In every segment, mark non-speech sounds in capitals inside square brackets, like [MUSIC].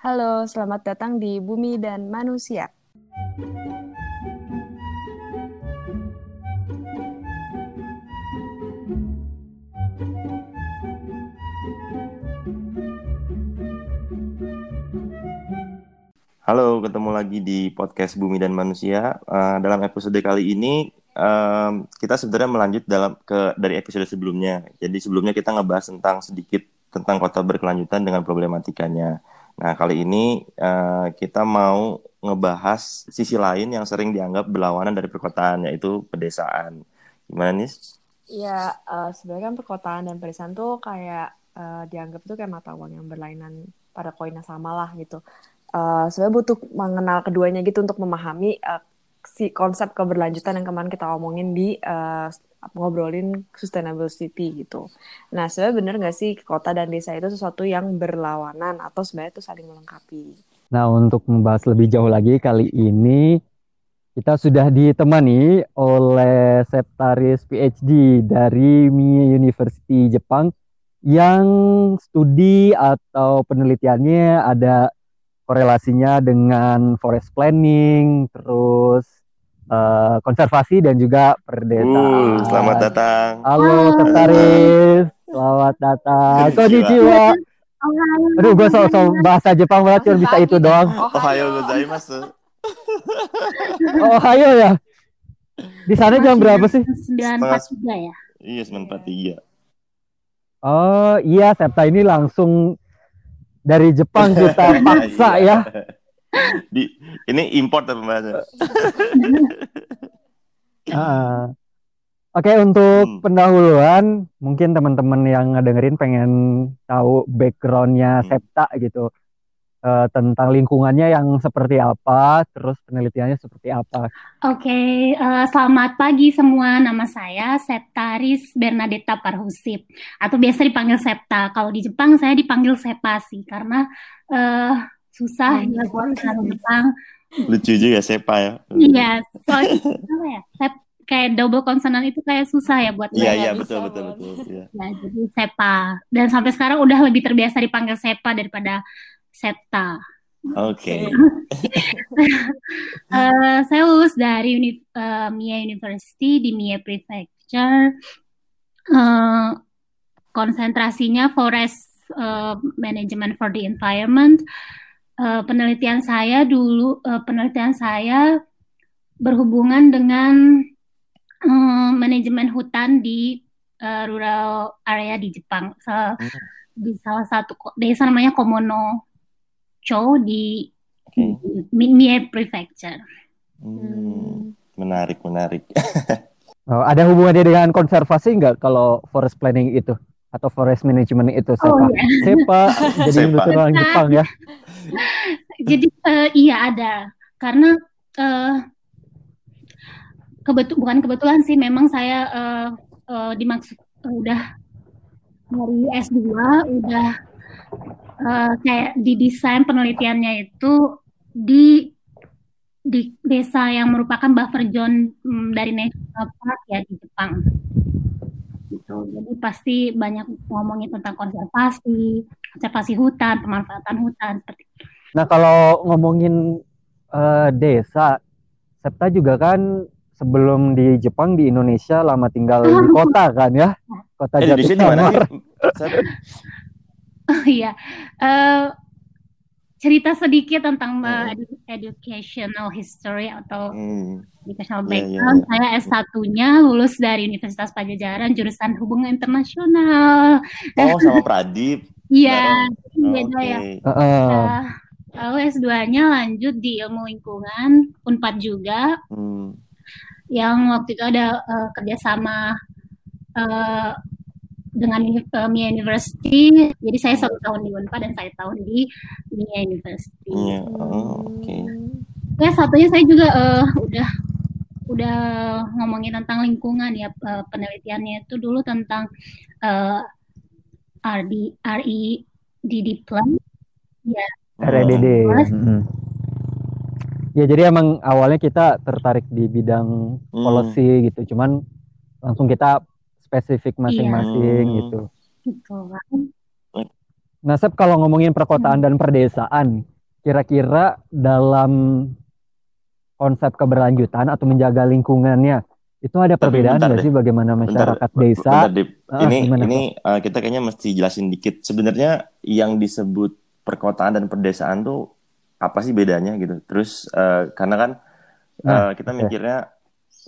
Halo, selamat datang di Bumi dan Manusia. Halo, ketemu lagi di podcast Bumi dan Manusia. Uh, dalam episode kali ini um, kita sebenarnya melanjut dalam ke dari episode sebelumnya. Jadi sebelumnya kita ngebahas tentang sedikit tentang kota berkelanjutan dengan problematikanya. Nah kali ini uh, kita mau ngebahas sisi lain yang sering dianggap berlawanan dari perkotaan yaitu pedesaan. Gimana nih? Ya uh, sebenarnya kan perkotaan dan pedesaan tuh kayak uh, dianggap tuh kayak mata uang yang berlainan pada koin yang sama lah gitu uh, sebenarnya butuh mengenal keduanya gitu untuk memahami uh, si konsep keberlanjutan yang kemarin kita omongin di uh, ngobrolin sustainable city gitu. Nah, sebenarnya bener nggak sih kota dan desa itu sesuatu yang berlawanan atau sebenarnya itu saling melengkapi? Nah, untuk membahas lebih jauh lagi kali ini kita sudah ditemani oleh Septaris PhD dari Mie University Jepang yang studi atau penelitiannya ada korelasinya dengan forest planning, terus uh, konservasi dan juga perdesaan. Uh, selamat datang. Halo, Tertaris. Selamat datang. Konnichiwa. Aduh, gue so, so bahasa Jepang banget cuma bisa itu doang. Ohayo gozaimasu. Oh, ayo ya. Di sana jam berapa sih? 9.43 ya? Iya, 9.43. Oh, iya, Septa ini langsung dari Jepang kita [LAUGHS] paksa ya. Di ini import apa bahasa? uh, [LAUGHS] Oke okay, untuk hmm. pendahuluan mungkin teman-teman yang ngedengerin pengen tahu backgroundnya hmm. Septa gitu uh, tentang lingkungannya yang seperti apa, terus penelitiannya seperti apa. Oke, okay, uh, eh, selamat pagi semua. Nama saya Septaris Bernadetta Parhusip atau biasa dipanggil Septa. Kalau di Jepang saya dipanggil Sepa sih karena uh, susah ya buat orang Jepang. Lucu juga Sepa ya. Iya, soalnya ya? Sep, kayak double konsonan itu kayak susah ya buat Iya iya betul betul betul. Ya. Nah, jadi Sepa dan sampai sekarang udah lebih terbiasa dipanggil Sepa daripada Septa. Oke. Okay. [LAUGHS] uh, eh, saya lulus dari Uni uh, Mie University di Mie Prefecture. Uh, konsentrasinya Forest uh, Management for the Environment. Uh, penelitian saya dulu, uh, penelitian saya berhubungan dengan uh, manajemen hutan di uh, rural area di Jepang. So, hmm. Di salah satu desa namanya Komono Cho di okay. Mie Prefecture. Hmm, menarik, menarik. [LAUGHS] oh, ada hubungannya dengan konservasi nggak kalau forest planning itu atau forest management itu Sepa? Oh, iya. Sepa [LAUGHS] jadi industri orang Jepang ya. [LAUGHS] jadi uh, iya ada karena uh, kebetul bukan kebetulan sih memang saya uh, uh, dimaksud uh, udah dari S2 udah uh, kayak didesain penelitiannya itu di di desa yang merupakan buffer zone um, dari national park ya di Jepang. Gitu. Jadi pasti banyak ngomongin tentang konservasi, konservasi hutan, pemanfaatan hutan seperti itu. Nah kalau ngomongin uh, desa, Septa juga kan sebelum di Jepang di Indonesia lama tinggal di [LAUGHS] kota kan ya, kota eh, Jakarta. [LAUGHS] Oh iya. Uh, cerita sedikit tentang uh, educational history atau hmm. educational iya, iya, background. Yeah, yeah, yeah. Saya S1-nya lulus dari Universitas Pajajaran jurusan Hubungan Internasional. Oh, sama Pradip. [LAUGHS] Iya, oh, beda okay. ya. Uh, uh. lalu S2-nya lanjut di ilmu lingkungan, Unpad juga. Hmm. Yang waktu itu ada uh, kerjasama uh, dengan uh, Mia University. Jadi saya satu tahun di Unpad dan saya tahun di Mia University. Yeah. Oh, oke. Okay. Ya satunya saya juga uh, udah udah ngomongin tentang lingkungan ya uh, penelitiannya itu dulu tentang uh, RD REDD plan. Ya. REDD. Hmm. Ya jadi emang awalnya kita tertarik di bidang hmm. policy gitu, cuman langsung kita spesifik masing-masing iya. gitu. Gitu kan. Nah, Sep, kalau ngomongin perkotaan hmm. dan perdesaan, kira-kira dalam konsep keberlanjutan atau menjaga lingkungannya, itu ada perbedaan nggak sih bagaimana masyarakat bentar, desa? Bentar, ah, ini ini uh, kita kayaknya mesti jelasin dikit. Sebenarnya yang disebut perkotaan dan perdesaan tuh apa sih bedanya gitu? Terus uh, karena kan uh, nah, kita mikirnya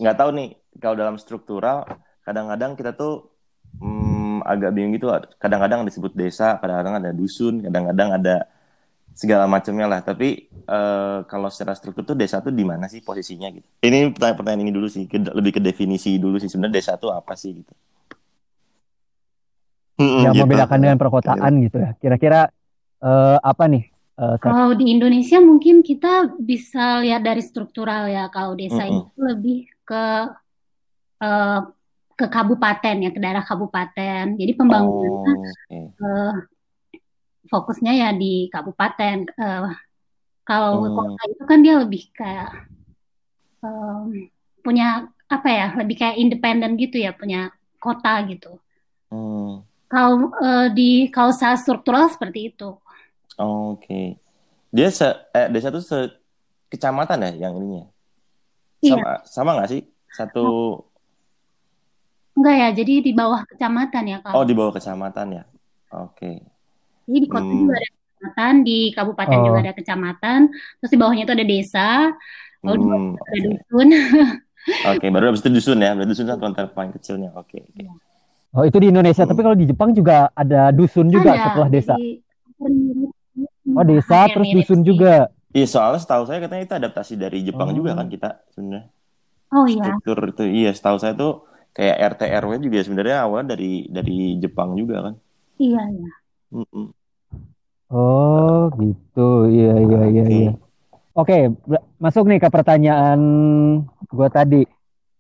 nggak tahu nih kalau dalam struktural kadang-kadang kita tuh hmm, agak bingung gitu kadang-kadang disebut desa kadang-kadang ada dusun kadang-kadang ada segala macamnya lah. Tapi uh, kalau secara struktur tuh desa tuh di mana sih posisinya gitu? Ini pertanyaan-pertanyaan ini dulu sih ke, lebih ke definisi dulu sih. Sebenarnya desa tuh apa sih gitu? Yang gitu. membedakan dengan perkotaan gitu ya. Kira-kira uh, apa nih uh, kalau di Indonesia mungkin kita bisa lihat dari struktural ya. Kalau desa mm -hmm. itu lebih ke uh, ke kabupaten ya ke daerah kabupaten. Jadi pembangunannya oh, okay. uh, fokusnya ya di kabupaten. Uh, kalau hmm. kota itu kan dia lebih kayak um, punya apa ya lebih kayak independen gitu ya punya kota gitu. Hmm. Kalau uh, di kalau secara struktural seperti itu. Oh, Oke. Okay. Dia se eh, desa itu se kecamatan ya yang ininya. Sama iya. sama nggak sih satu oh Enggak ya, jadi di bawah kecamatan ya kalau. Oh, di bawah kecamatan ya. Oke. Okay. Jadi di kota hmm. juga ada kecamatan, di kabupaten oh. juga ada kecamatan, terus di bawahnya itu ada desa, lalu hmm. ada dusun. [LAUGHS] Oke, okay, baru habis itu dusun ya. Berarti dusun satu antara paling kecilnya. Oke. Okay, okay. Oh, itu di Indonesia, hmm. tapi kalau di Jepang juga ada dusun juga ada, setelah desa. Jadi, oh, desa terus dusun sih. juga. Iya, soalnya setahu saya katanya itu adaptasi dari Jepang oh. juga kan kita sebenarnya. Oh iya. Struktur itu iya, setahu saya tuh kayak RT RW juga sebenarnya awal dari dari Jepang juga kan? Iya iya. Mm -mm. oh gitu. Iya iya iya okay. iya. Oke masuk nih ke pertanyaan gue tadi.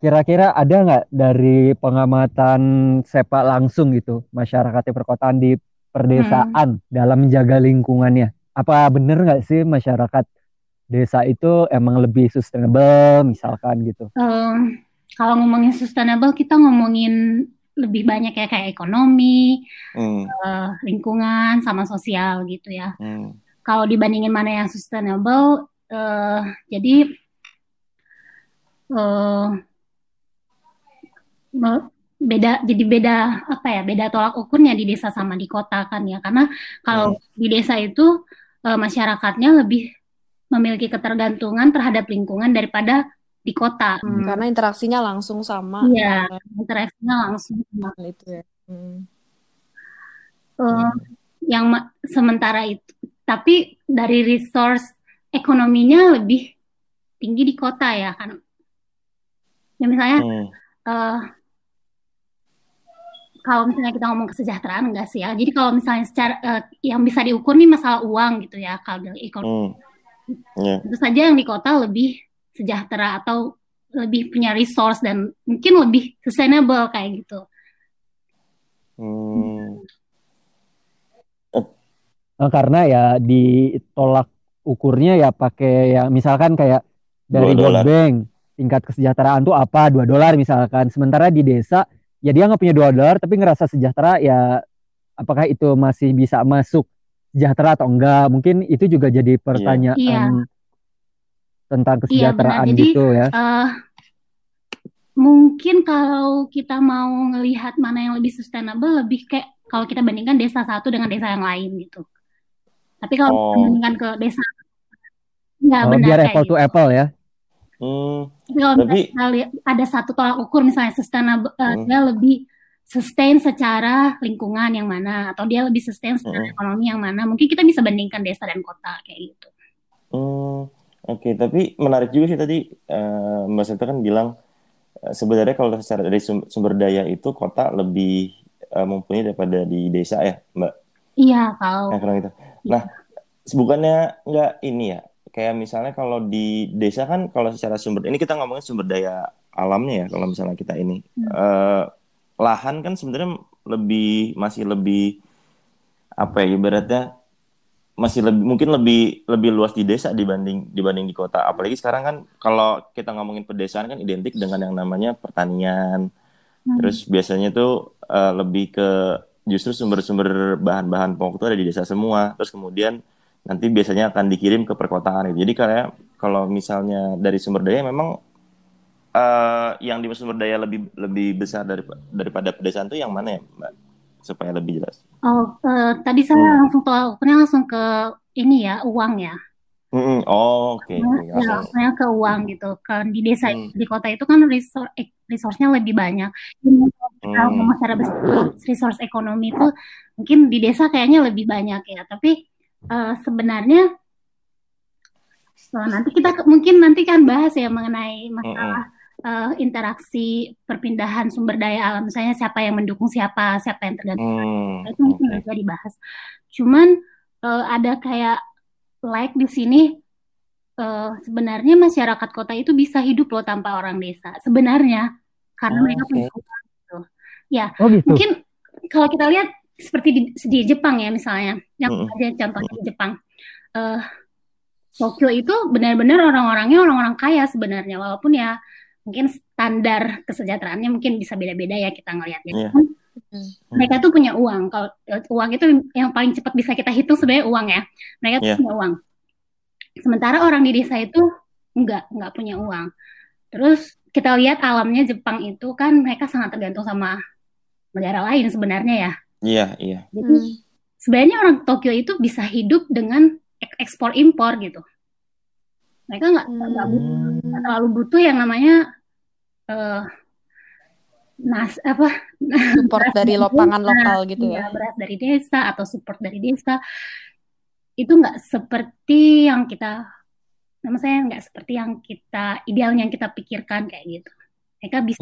Kira-kira ada nggak dari pengamatan sepak langsung gitu masyarakat di perkotaan di perdesaan hmm. dalam menjaga lingkungannya? Apa bener nggak sih masyarakat desa itu emang lebih sustainable misalkan gitu? Um kalau ngomongin sustainable kita ngomongin lebih banyak ya kayak ekonomi, hmm. uh, lingkungan, sama sosial gitu ya. Hmm. Kalau dibandingin mana yang sustainable, uh, jadi uh, beda jadi beda apa ya beda tolak ukurnya di desa sama di kota kan ya karena kalau hmm. di desa itu uh, masyarakatnya lebih memiliki ketergantungan terhadap lingkungan daripada di kota. Hmm. Karena interaksinya langsung sama. Iya, interaksinya langsung sama itu ya. Hmm. Uh, yang sementara itu, tapi dari resource ekonominya lebih tinggi di kota ya kan. Ya misalnya hmm. uh, kalau misalnya kita ngomong kesejahteraan enggak sih ya. Jadi kalau misalnya secara uh, yang bisa diukur nih masalah uang gitu ya kalau ekonomi. Hmm. Yeah. Tentu saja yang di kota lebih sejahtera atau lebih punya resource dan mungkin lebih sustainable kayak gitu. Hmm. Oh. Karena ya ditolak ukurnya ya pakai ya misalkan kayak dari World Bank tingkat kesejahteraan tuh apa dua dolar misalkan sementara di desa ya dia nggak punya dua dolar tapi ngerasa sejahtera ya apakah itu masih bisa masuk sejahtera atau enggak mungkin itu juga jadi iya. pertanyaan yeah tentang iya, kesejahteraan iya, gitu ya. Uh, mungkin kalau kita mau ngelihat mana yang lebih sustainable lebih kayak kalau kita bandingkan desa satu dengan desa yang lain gitu. Tapi kalau oh. bandingkan ke desa nggak oh, benar biar apple to gitu. apple ya. Hmm, tapi kalau tapi... ada satu tolak ukur misalnya sustainable uh, hmm. dia lebih sustain secara lingkungan yang mana atau dia lebih sustain secara hmm. ekonomi yang mana mungkin kita bisa bandingkan desa dan kota kayak gitu. Hmm. Oke, tapi menarik juga sih tadi uh, Mbak Seta kan bilang uh, sebenarnya kalau secara dari sumber daya itu kota lebih uh, mumpuni daripada di desa ya, Mbak. Iya, kalau. Nah, kalau gitu. Nah, bukannya nggak ini ya? Kayak misalnya kalau di desa kan kalau secara sumber ini kita ngomongin sumber daya alamnya ya kalau misalnya kita ini hmm. uh, lahan kan sebenarnya lebih masih lebih apa ya ibaratnya masih lebih mungkin lebih lebih luas di desa dibanding dibanding di kota. Apalagi sekarang kan kalau kita ngomongin pedesaan kan identik dengan yang namanya pertanian. Hmm. Terus biasanya tuh uh, lebih ke justru sumber-sumber bahan-bahan pokok itu ada di desa semua. Terus kemudian nanti biasanya akan dikirim ke perkotaan. Jadi kayak kalau misalnya dari sumber daya memang uh, yang di sumber daya lebih lebih besar dari, daripada pedesaan itu yang mana ya, Mbak? Supaya lebih jelas. Oh, uh, tadi saya hmm. langsung pokoknya langsung ke ini ya uang ya. Mm-hmm. Oh, oke. Okay. Ya, saya ke uang gitu. Kan di desa hmm. di kota itu kan resource resource-nya lebih banyak. Kalau hmm. secara resource ekonomi itu mungkin di desa kayaknya lebih banyak ya. Tapi uh, sebenarnya uh, nanti kita mungkin nanti kan bahas ya mengenai masalah hmm. Uh, interaksi perpindahan sumber daya alam. Misalnya siapa yang mendukung siapa, siapa yang tergantung. Hmm. Itu mungkin okay. dibahas. Cuman uh, ada kayak like di sini uh, sebenarnya masyarakat kota itu bisa hidup loh tanpa orang desa sebenarnya karena oh, mereka punya uang gitu. Ya, oh, gitu. mungkin kalau kita lihat seperti di, di Jepang ya misalnya, yang hmm. aja contohnya di Jepang. Uh, Tokyo itu benar-benar orang-orangnya orang-orang kaya sebenarnya walaupun ya mungkin standar kesejahteraannya mungkin bisa beda-beda ya kita ngelihatnya. Yeah. Hmm. Mereka tuh punya uang. Kalau eh, uang itu yang paling cepat bisa kita hitung sebenarnya uang ya. Mereka tuh yeah. punya uang. Sementara orang di desa itu enggak, enggak punya uang. Terus kita lihat alamnya Jepang itu kan mereka sangat tergantung sama negara lain sebenarnya ya. Iya, yeah, iya. Yeah. Jadi hmm. sebenarnya orang Tokyo itu bisa hidup dengan ekspor impor gitu. Mereka nggak hmm. Terlalu butuh yang namanya uh, nas apa support dari lopangan lokal gitu ya. ya beras dari desa atau support dari desa. Itu nggak seperti yang kita nama saya nggak seperti yang kita idealnya yang kita pikirkan kayak gitu. Mereka bisa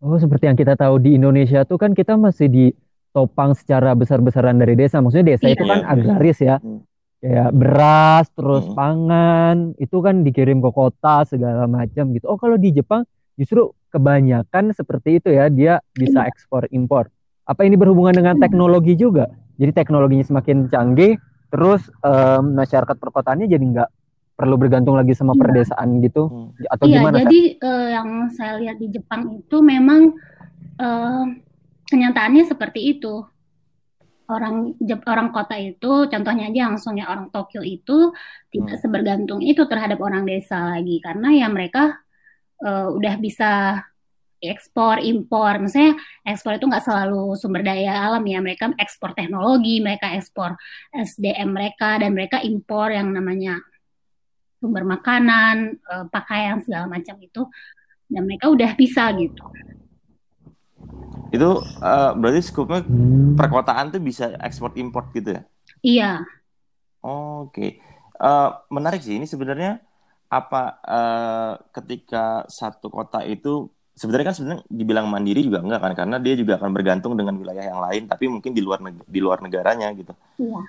oh. Seperti yang kita tahu di Indonesia tuh kan kita masih di topang secara besar-besaran dari desa. Maksudnya desa iya, itu kan iya, agraris ya. Hmm. Kayak beras terus hmm. pangan itu kan dikirim ke kota segala macam gitu oh kalau di Jepang justru kebanyakan seperti itu ya dia bisa iya. ekspor impor apa ini berhubungan dengan hmm. teknologi juga jadi teknologinya semakin canggih terus um, masyarakat perkotaannya jadi nggak perlu bergantung lagi sama iya. perdesaan gitu hmm. atau iya, gimana jadi uh, yang saya lihat di Jepang itu memang uh, kenyataannya seperti itu orang orang kota itu contohnya aja langsung ya orang Tokyo itu tidak hmm. sebergantung itu terhadap orang desa lagi. Karena ya mereka uh, udah bisa ekspor impor. Misalnya ekspor itu nggak selalu sumber daya alam ya. Mereka ekspor teknologi mereka ekspor SDM mereka dan mereka impor yang namanya sumber makanan uh, pakaian segala macam itu. Dan mereka udah bisa gitu itu uh, berarti skupnya hmm. perkotaan tuh bisa ekspor impor gitu ya iya oh, oke okay. uh, menarik sih ini sebenarnya apa uh, ketika satu kota itu sebenarnya kan sebenarnya dibilang mandiri juga enggak kan karena dia juga akan bergantung dengan wilayah yang lain tapi mungkin di luar di luar negaranya gitu. Iya.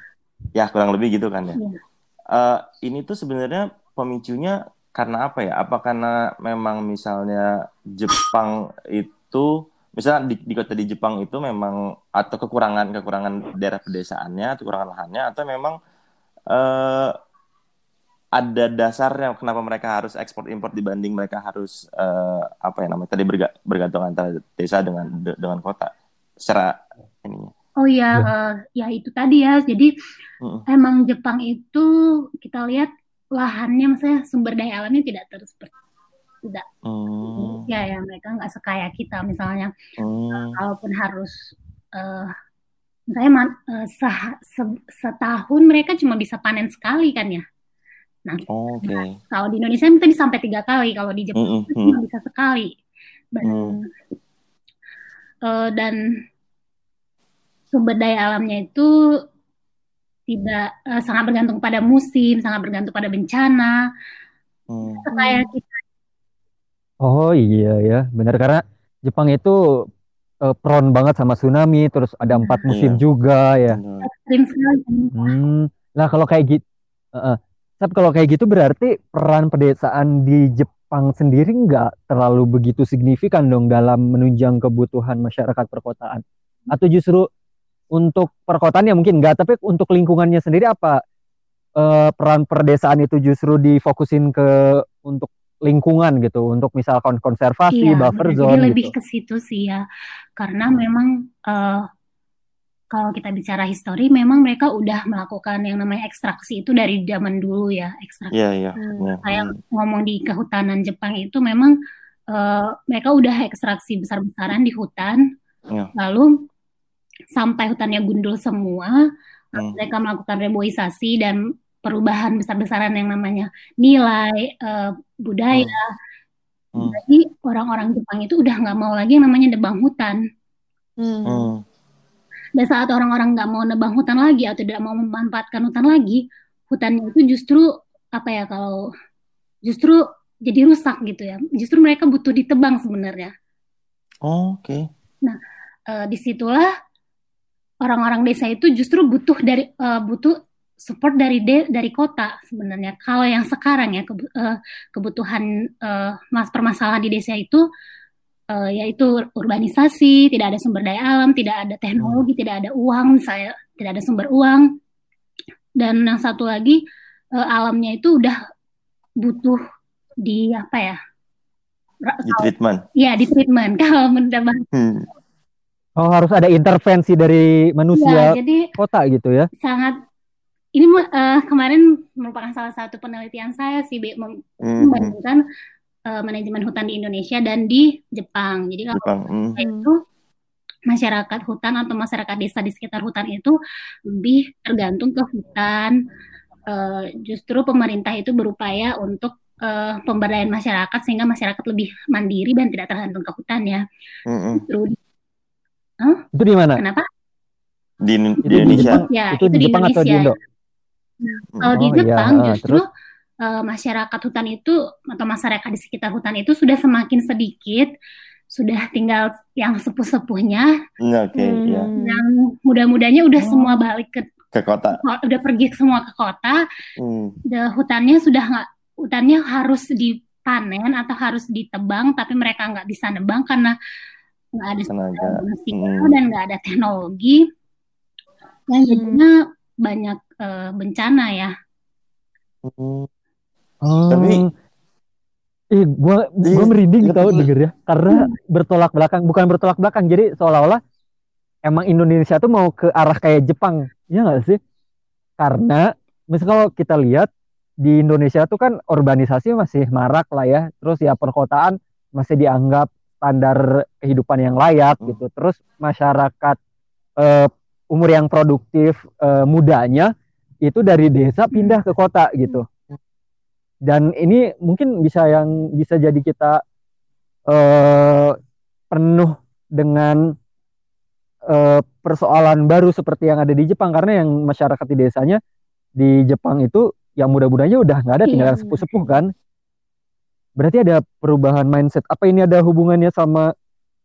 Ya kurang lebih gitu kan ya. Iya. Uh, ini tuh sebenarnya pemicunya karena apa ya? Apa karena memang misalnya Jepang itu misalnya di, di kota di Jepang itu memang atau kekurangan kekurangan daerah pedesaannya atau kekurangan lahannya atau memang uh, ada dasarnya kenapa mereka harus ekspor impor dibanding mereka harus uh, apa ya namanya tadi berga, bergantung antara desa dengan de, dengan kota secara ini. Oh ya, ya. Uh, ya itu tadi ya. Jadi hmm. emang Jepang itu kita lihat lahannya, misalnya sumber daya alamnya tidak terus tidak hmm. ya ya mereka nggak sekaya kita misalnya. Uh, kalaupun harus uh, misalnya uh, se setahun mereka cuma bisa panen sekali kan ya Nah, oh, okay. nah kalau di Indonesia kita bisa sampai tiga kali, kalau di Jepang mm -hmm. cuma bisa sekali. Dan, mm. uh, dan sumber daya alamnya itu tidak uh, sangat bergantung pada musim, sangat bergantung pada bencana. Hmm. Kayak kita. Oh iya ya, benar karena Jepang itu uh, prone banget sama tsunami, terus ada empat musim yeah. juga ya. Ekstrim sekali. Hmm. Nah kalau kayak gitu, uh, tapi kalau kayak gitu berarti peran pedesaan di Jepang sendiri nggak terlalu begitu signifikan dong dalam menunjang kebutuhan masyarakat perkotaan. Atau justru untuk perkotaan ya mungkin nggak, tapi untuk lingkungannya sendiri apa e, peran perdesaan itu justru difokusin ke untuk lingkungan gitu, untuk misalkan konservasi, iya, buffer zone. Jadi lebih gitu. ke situ sih ya, karena memang uh, kalau kita bicara histori, memang mereka udah melakukan yang namanya ekstraksi itu dari zaman dulu ya, ekstraksi. Iya, iya. Hmm. iya. Kayak ngomong di kehutanan Jepang itu memang eh, mereka udah ekstraksi besar-besaran di hutan, Iya. lalu sampai hutannya gundul semua, Hmm. mereka melakukan reboisasi dan perubahan besar-besaran yang namanya nilai eh, budaya. Hmm. Jadi orang-orang Jepang itu udah nggak mau lagi yang namanya nebang hutan. Hmm. Hmm. Dan saat orang-orang nggak mau nebang hutan lagi atau tidak mau memanfaatkan hutan lagi, hutannya itu justru apa ya kalau justru jadi rusak gitu ya. Justru mereka butuh ditebang sebenarnya. Oh, Oke. Eh, di situlah orang-orang desa itu justru butuh dari eh, butuh support dari de, dari kota sebenarnya. Kalau yang sekarang ya eh, kebutuhan eh, mas permasalahan di desa itu eh, yaitu urbanisasi, tidak ada sumber daya alam, tidak ada teknologi, tidak ada uang, saya tidak ada sumber uang. Dan yang satu lagi alamnya itu udah butuh di apa ya? Di treatment. Ya di treatment. [LAUGHS] Kalau menambah Hmm. Oh harus ada intervensi dari ya, manusia jadi kota gitu ya? sangat ini eh, kemarin merupakan salah satu penelitian saya sih Hmm. membandingkan eh, manajemen hutan di Indonesia dan di Jepang. Jadi kalau Jepang. Hmm. itu masyarakat hutan atau masyarakat desa di sekitar hutan itu lebih tergantung ke hutan. Eh, justru pemerintah itu berupaya untuk eh, pemberdayaan masyarakat sehingga masyarakat lebih mandiri dan tidak tergantung ke hutan ya. Hmm. hmm. Justru Itu di mana? kenapa? Di, Indonesia. Itu di Indonesia. Jepang, Ya, itu itu di di Jepang atau di Indonesia. Indo? Kalau di Oh, iya, Jepang heeh, justru terus? eh, masyarakat hutan itu atau masyarakat di sekitar hutan itu sudah semakin sedikit, sudah tinggal yang sepuh-sepuhnya, Hmm, Oke, iya. Hmm. yang muda-mudanya udah Oh. semua balik ke Ke kota. udah pergi semua ke kota, Hmm. the hutannya sudah nggak hutannya harus dipanen atau harus ditebang, tapi mereka nggak bisa nebang karena nggak ada Tenaga. Hmm. dan nggak ada teknologi, yang jadinya banyak eh, bencana ya. Hmm. Oh. Tapi- Ih, gua gua Iya, merinding iya, tau bener. denger ya. Karena bertolak belakang, bukan bertolak belakang. Jadi seolah-olah emang Indonesia tuh mau ke arah kayak Jepang. Iya nggak sih? Karena misal kalau kita lihat di Indonesia tuh kan urbanisasi masih marak lah ya. Terus ya perkotaan masih dianggap standar kehidupan yang layak Hmm. gitu. Terus masyarakat eh, umur yang produktif eh, mudanya itu dari desa pindah ke kota gitu. Dan ini mungkin bisa yang bisa jadi kita eh, penuh dengan eh, persoalan baru seperti yang ada di Jepang karena yang masyarakat di desanya di Jepang itu yang muda-mudanya udah nggak ada Iya, tinggal yang sepuh-sepuh kan. Berarti ada perubahan mindset. Apa ini ada hubungannya sama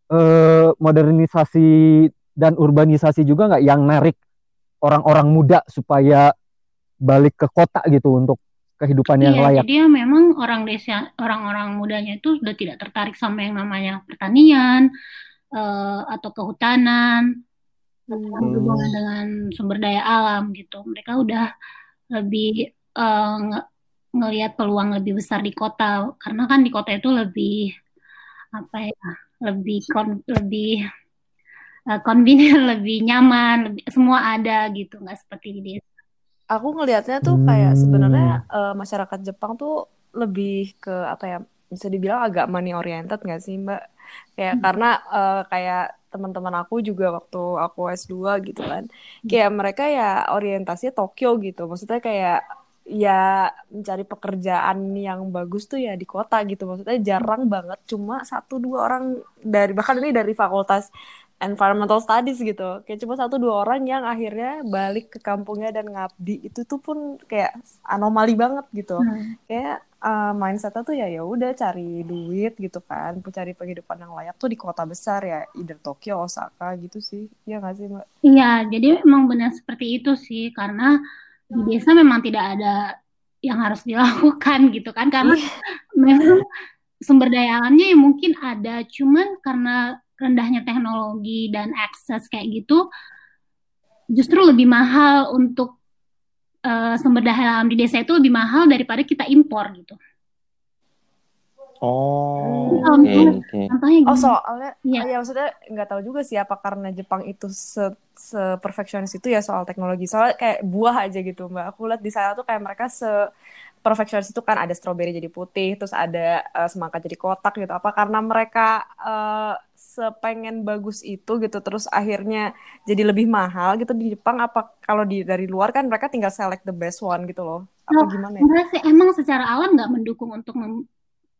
eh, modernisasi dan urbanisasi juga nggak yang narik orang-orang muda supaya balik ke kota gitu untuk kehidupan yang Iya, layak. jadi ya memang orang desa, orang-orang mudanya itu sudah tidak tertarik sama yang namanya pertanian eh, atau kehutanan Hmm. berhubungan dengan sumber daya alam gitu. Mereka udah lebih eh, nge- ngelihat peluang lebih besar di kota karena kan di kota itu lebih apa ya, lebih kon, lebih eh, convenient, [LAUGHS] lebih nyaman, lebih, semua ada gitu, nggak seperti di desa. Aku ngelihatnya tuh kayak Hmm. sebenarnya eh, masyarakat Jepang tuh lebih ke apa ya bisa dibilang agak money oriented nggak sih Mbak? Kayak karena eh, kayak teman-teman aku juga waktu aku S2 gitu kan. Kayak mereka ya orientasinya Tokyo gitu. Maksudnya kayak ya mencari pekerjaan yang bagus tuh ya di kota gitu. Maksudnya jarang banget cuma satu dua orang dari bahkan ini dari fakultas environmental studies gitu. Kayak cuma satu dua orang yang akhirnya balik ke kampungnya dan ngabdi itu tuh pun kayak anomali banget gitu. Hmm. Kayak uh, mindsetnya tuh ya ya udah cari duit gitu kan, cari penghidupan yang layak tuh di kota besar ya, either Tokyo, Osaka gitu sih. Iya nggak sih Mbak? Iya, jadi memang benar seperti itu sih, karena di desa memang tidak ada yang harus dilakukan [LAUGHS] gitu kan, karena memang sumber daya alamnya ya mungkin ada, cuman karena rendahnya teknologi dan akses kayak gitu, justru lebih mahal untuk eh, sumber daya alam di desa itu lebih mahal daripada kita impor gitu. Oh, Kalau oke misalnya oke. contohnya Oh soalnya, Iya. ya maksudnya nggak tahu juga sih apa karena Jepang itu se se perfeksionis itu ya soal teknologi. Soalnya kayak buah aja gitu mbak. Aku lihat di sana tuh kayak mereka se perfeksionis itu kan ada stroberi jadi putih, terus ada eh, semangka jadi kotak gitu. Apa karena mereka eh, sepengen bagus itu gitu, terus akhirnya jadi lebih mahal gitu di Jepang? Apa kalau di dari luar kan mereka tinggal select the best one gitu loh? Apa Oh, gimana ya? enggak sih, emang secara alam nggak mendukung untuk mem-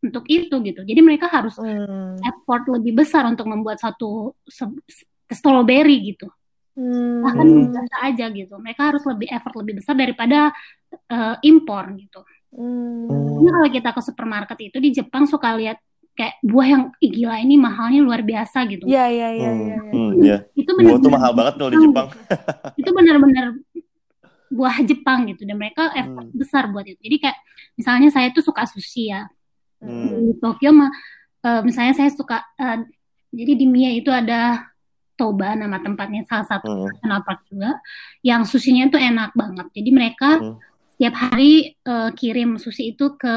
untuk itu gitu. Jadi mereka harus Hmm. effort lebih besar untuk membuat satu se- strawberry gitu. Bahkan Hmm. biasa aja gitu. Mereka harus lebih effort lebih besar daripada eh, impor gitu. Hmm. Jadi kalau kita ke supermarket itu di Jepang suka lihat kayak buah yang "Ih, gila ini mahalnya luar biasa gitu. Iya iya iya Hmm, iya. iya. hmm, iya. Itu Buah tuh benar-benar mahal banget kalau di Jepang gitu. [LAUGHS] Itu benar-benar buah Jepang gitu dan mereka effort Hmm. besar buat itu. Jadi kayak misalnya saya tuh suka sushi ya. Hmm. Di Tokyo mah eh, misalnya saya suka eh, jadi di Mie itu ada Toba nama tempatnya salah satu Hmm. national park juga yang sushinya itu enak banget. Jadi mereka Hmm. Setiap hari eh, kirim sushi itu ke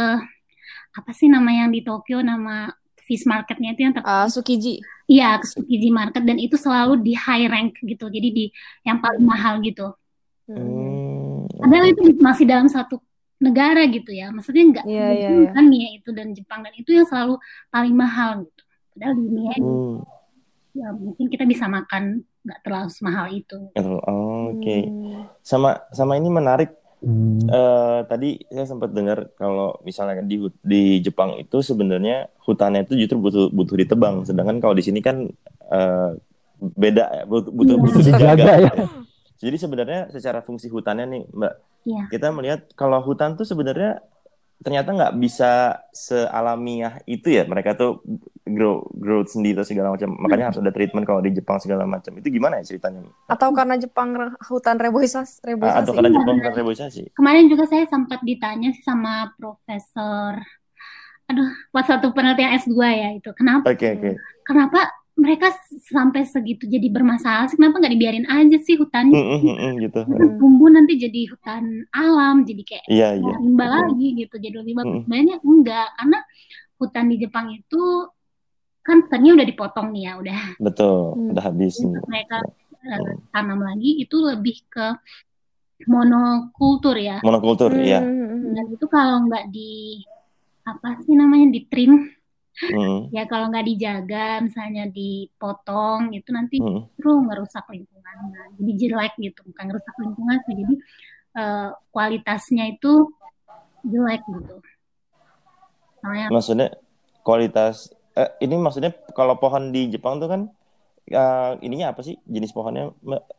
apa sih nama yang di Tokyo nama fish marketnya itu yang ter Ah, Tsukiji. Iya, ke Tsukiji Market dan itu selalu di high rank gitu. Jadi di yang paling mahal gitu. Hmm. Padahal itu masih dalam satu negara gitu ya. Maksudnya nggak Iya, iya, mungkin iya. kan Mie itu dan Jepang dan itu yang selalu paling mahal gitu. Padahal di Mie Hmm. ya mungkin kita bisa makan nggak terlalu semahal itu. Oh, Oke. Hmm. Sama sama ini menarik. Hmm. Eh, tadi saya sempat dengar kalau misalnya di hut- di Jepang itu sebenarnya hutannya itu justru butuh butuh ditebang, sedangkan kalau di sini kan eh, beda ya, butuh butuh, Iya. butuh Dijaga ya. ya. [LAUGHS] Jadi sebenarnya secara fungsi hutannya nih, Mbak, Iya. kita melihat kalau hutan tuh sebenarnya ternyata nggak bisa sealamiah itu ya. Mereka tuh grow growth sendiri atau segala macam. Makanya harus ada treatment kalau di Jepang segala macam. Itu gimana ya ceritanya? Atau karena Jepang hutan reboisasi, reboisasi. atau karena Iya, Jepang bukan reboisasi? Kemarin juga saya sempat ditanya sih sama profesor, aduh, pas satu penelitian S2 ya itu. Kenapa? Oke oke. Kenapa mereka sampai segitu jadi bermasalah sih? Kenapa nggak dibiarin aja sih hutannya? Mm, mm, mm, mm, gitu. Nanti tumbuh nanti jadi hutan alam, jadi kayak Iya iya. rimba Betul. lagi gitu, jadi lebih bagus. Mm. Sebenarnya enggak, karena hutan di Jepang itu kan hutannya udah dipotong nih ya, udah Betul. Hmm. Udah habis. untuk mereka Hmm. tanam lagi itu lebih ke monokultur ya. Monokultur, iya. Hmm. Dan itu kalau nggak di apa sih namanya di trim Mm, ya kalau nggak dijaga misalnya dipotong itu nanti mm. justru ngerusak lingkungannya jadi jelek gitu bukan ngerusak lingkungan sih jadi eh, kualitasnya itu jelek gitu soalnya Maksudnya kualitas eh, ini maksudnya kalau pohon di Jepang tuh kan eh, ininya apa sih? Jenis pohonnya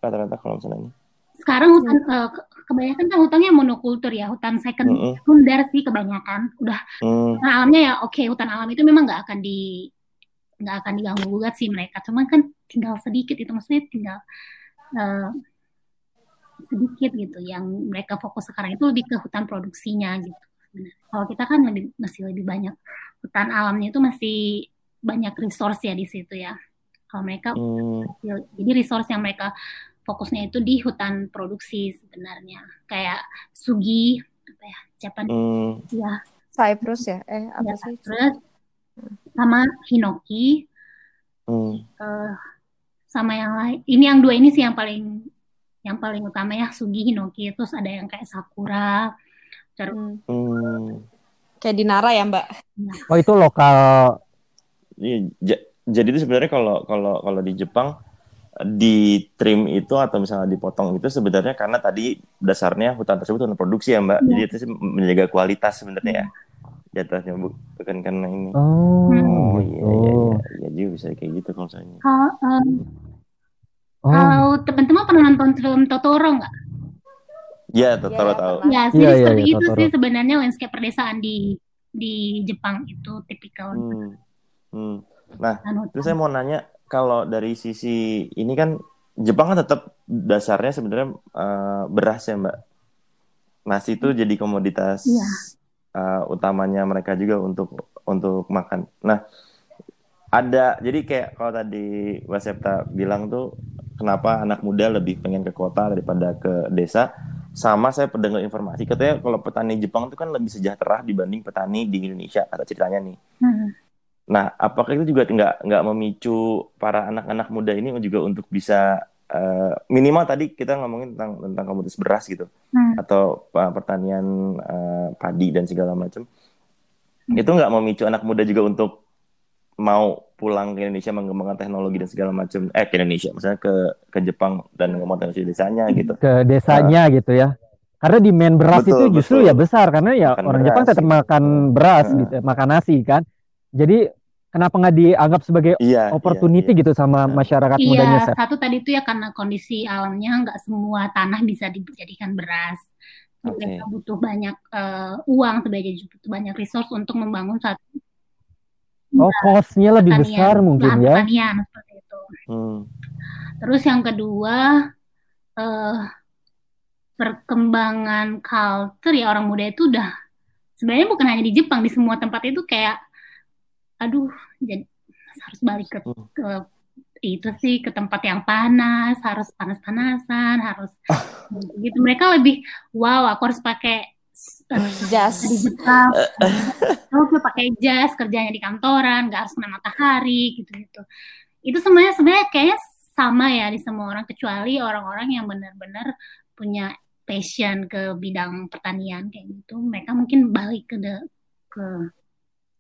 rata-rata kalau misalnya ini? sekarang hutan ke- kebanyakan kan hutannya monokultur ya hutan second Mm-mm. sekunder sih kebanyakan. Udah Hmm, hutan alamnya ya oke hutan alam itu memang nggak akan di nggak akan diganggu gugat sih mereka. Cuman kan tinggal sedikit itu maksudnya tinggal eh, sedikit gitu yang mereka fokus sekarang itu lebih ke hutan produksinya gitu. Kalau kita kan lebih masih lebih banyak hutan alamnya itu masih banyak resource ya di situ ya kalau mereka hmm, jadi resource yang mereka fokusnya itu di hutan produksi sebenarnya kayak sugi apa ya Japan hmm. ya Cyprus ya? Eh, ya apa sih? terus sama hinoki Hmm. eh, sama yang lain ini yang dua ini sih yang paling yang paling utama ya sugi hinoki terus ada yang kayak sakura terus Hmm. Hmm. Kayak di Nara ya, Mbak? Oh itu lokal. Iya, ja- jadi itu sebenarnya kalau kalau kalau di Jepang di trim itu atau misalnya dipotong itu sebenarnya karena tadi dasarnya hutan tersebut hutan produksi ya Mbak. Iya. Jadi itu sih menjaga kualitas sebenarnya ya. Jatuhnya bu- bukan karena ini. Oh, Oh iya gitu. iya iya, iya juga bisa kayak gitu kalau misalnya. kalau em, Oh, kalau teman-teman pernah nonton film Totoro nggak? Iya, Totoro Iya, tahu. Ya, Iya, jadi iya, seperti iya, itu Totoro. sih sebenarnya landscape perdesaan di di Jepang itu tipikal Hmm. Hmm. hutan-hutan. Terus saya mau nanya kalau dari sisi ini kan Jepang kan tetap dasarnya sebenarnya eh, beras ya Mbak. Nasi itu jadi komoditas Iya. eh, utamanya mereka juga untuk untuk makan. Nah, ada jadi kayak kalau tadi Mbak Septa bilang tuh kenapa anak muda lebih pengen ke kota daripada ke desa. Sama saya pendengar informasi katanya kalau petani Jepang itu kan lebih sejahtera dibanding petani di Indonesia kata ceritanya nih. Hmm. Nah, apakah itu juga nggak nggak memicu para anak-anak muda ini juga untuk bisa uh, minimal tadi kita ngomongin tentang tentang komoditas beras gitu hmm. atau uh, pertanian uh, padi dan segala macam. Hmm. Itu nggak memicu anak muda juga untuk mau pulang ke Indonesia mengembangkan teknologi dan segala macam eh ke Indonesia misalnya ke ke Jepang dan mengembangkan desanya gitu ke desanya nah, gitu ya karena di main beras betul, itu justru betul. ya besar karena ya makan orang beras, Jepang tetap gitu. makan beras nah. gitu makan nasi kan jadi kenapa nggak dianggap sebagai iya, opportunity iya, iya. gitu sama nah. masyarakat iya, mudanya Iya satu tadi itu ya karena kondisi alamnya nggak semua tanah bisa dijadikan beras okay. mereka butuh banyak uh, uang sebagai butuh banyak resource untuk membangun satu Oh, costnya lebih besar mungkin ya. Pertanian seperti itu. Hmm. Terus yang kedua uh, perkembangan culture ya orang muda itu udah sebenarnya bukan hanya di Jepang di semua tempat itu kayak aduh jadi harus balik ke, hmm. ke itu sih ke tempat yang panas harus panas-panasan harus [LAUGHS] gitu mereka lebih wow aku harus pakai jas. Harus [LAUGHS] pakai jas kerjanya di kantoran nggak harus kena matahari gitu gitu itu semuanya sebenarnya kayaknya sama ya di semua orang kecuali orang-orang yang benar-benar punya passion ke bidang pertanian kayak gitu. Mereka mungkin balik ke de, ke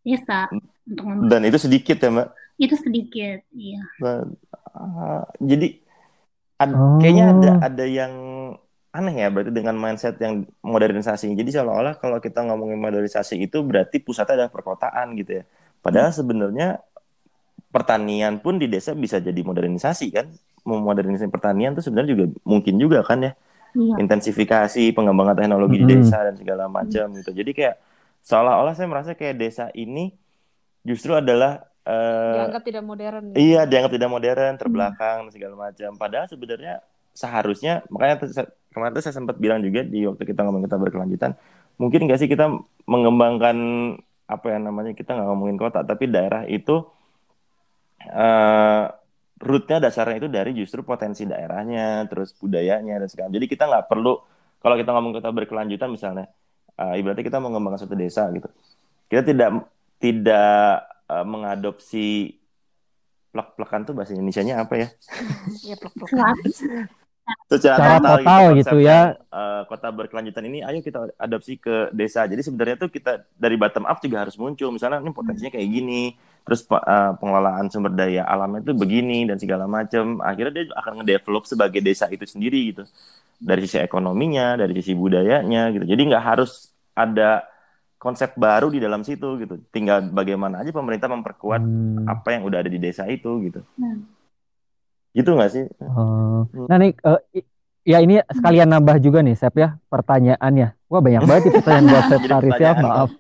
desa untuk dan itu sedikit ya mbak? Itu sedikit iya. Uh, jadi ad, oh. kayaknya ada ada yang aneh ya berarti dengan mindset yang modernisasi. Jadi seolah-olah kalau kita ngomongin modernisasi itu berarti pusatnya adalah perkotaan gitu ya. Padahal hmm. sebenarnya pertanian pun di desa bisa jadi modernisasi kan. Memodernisasi pertanian itu sebenarnya juga mungkin juga kan ya. Iya. Intensifikasi pengembangan teknologi hmm. di desa dan segala macam gitu. Jadi kayak seolah-olah saya merasa kayak desa ini justru adalah uh, dianggap tidak modern. Ya. Iya, dianggap tidak modern, terbelakang hmm. segala macam. Padahal sebenarnya seharusnya makanya kemarin tuh saya sempat bilang juga di waktu kita ngomong kita berkelanjutan mungkin nggak sih kita mengembangkan apa yang namanya kita nggak ngomongin kota tapi daerah itu uh, rootnya dasarnya itu dari justru potensi daerahnya terus budayanya dan segala jadi kita nggak perlu kalau kita ngomong kita berkelanjutan misalnya uh, ibaratnya kita mengembangkan suatu desa gitu kita tidak tidak uh, mengadopsi plek-plekan tuh bahasa Indonesia-nya apa ya? Iya [LAUGHS] plek-plekan secara Cara total, total gitu, gitu ya. uh, kota berkelanjutan ini ayo kita adopsi ke desa. Jadi sebenarnya tuh kita dari bottom up juga harus muncul. Misalnya ini potensinya kayak gini. Terus uh, pengelolaan sumber daya alamnya itu begini dan segala macam akhirnya dia akan ngedevelop sebagai desa itu sendiri gitu. Dari sisi ekonominya dari sisi budayanya gitu. Jadi nggak harus ada konsep baru di dalam situ gitu. Tinggal bagaimana aja pemerintah memperkuat hmm. apa yang udah ada di desa itu gitu. Hmm Gitu nggak sih? Uh, nah nih, uh, ya ini sekalian nambah juga nih, Sep ya, pertanyaannya. Wah banyak banget nih pertanyaan buat [LAUGHS] Sep Taris ya, maaf.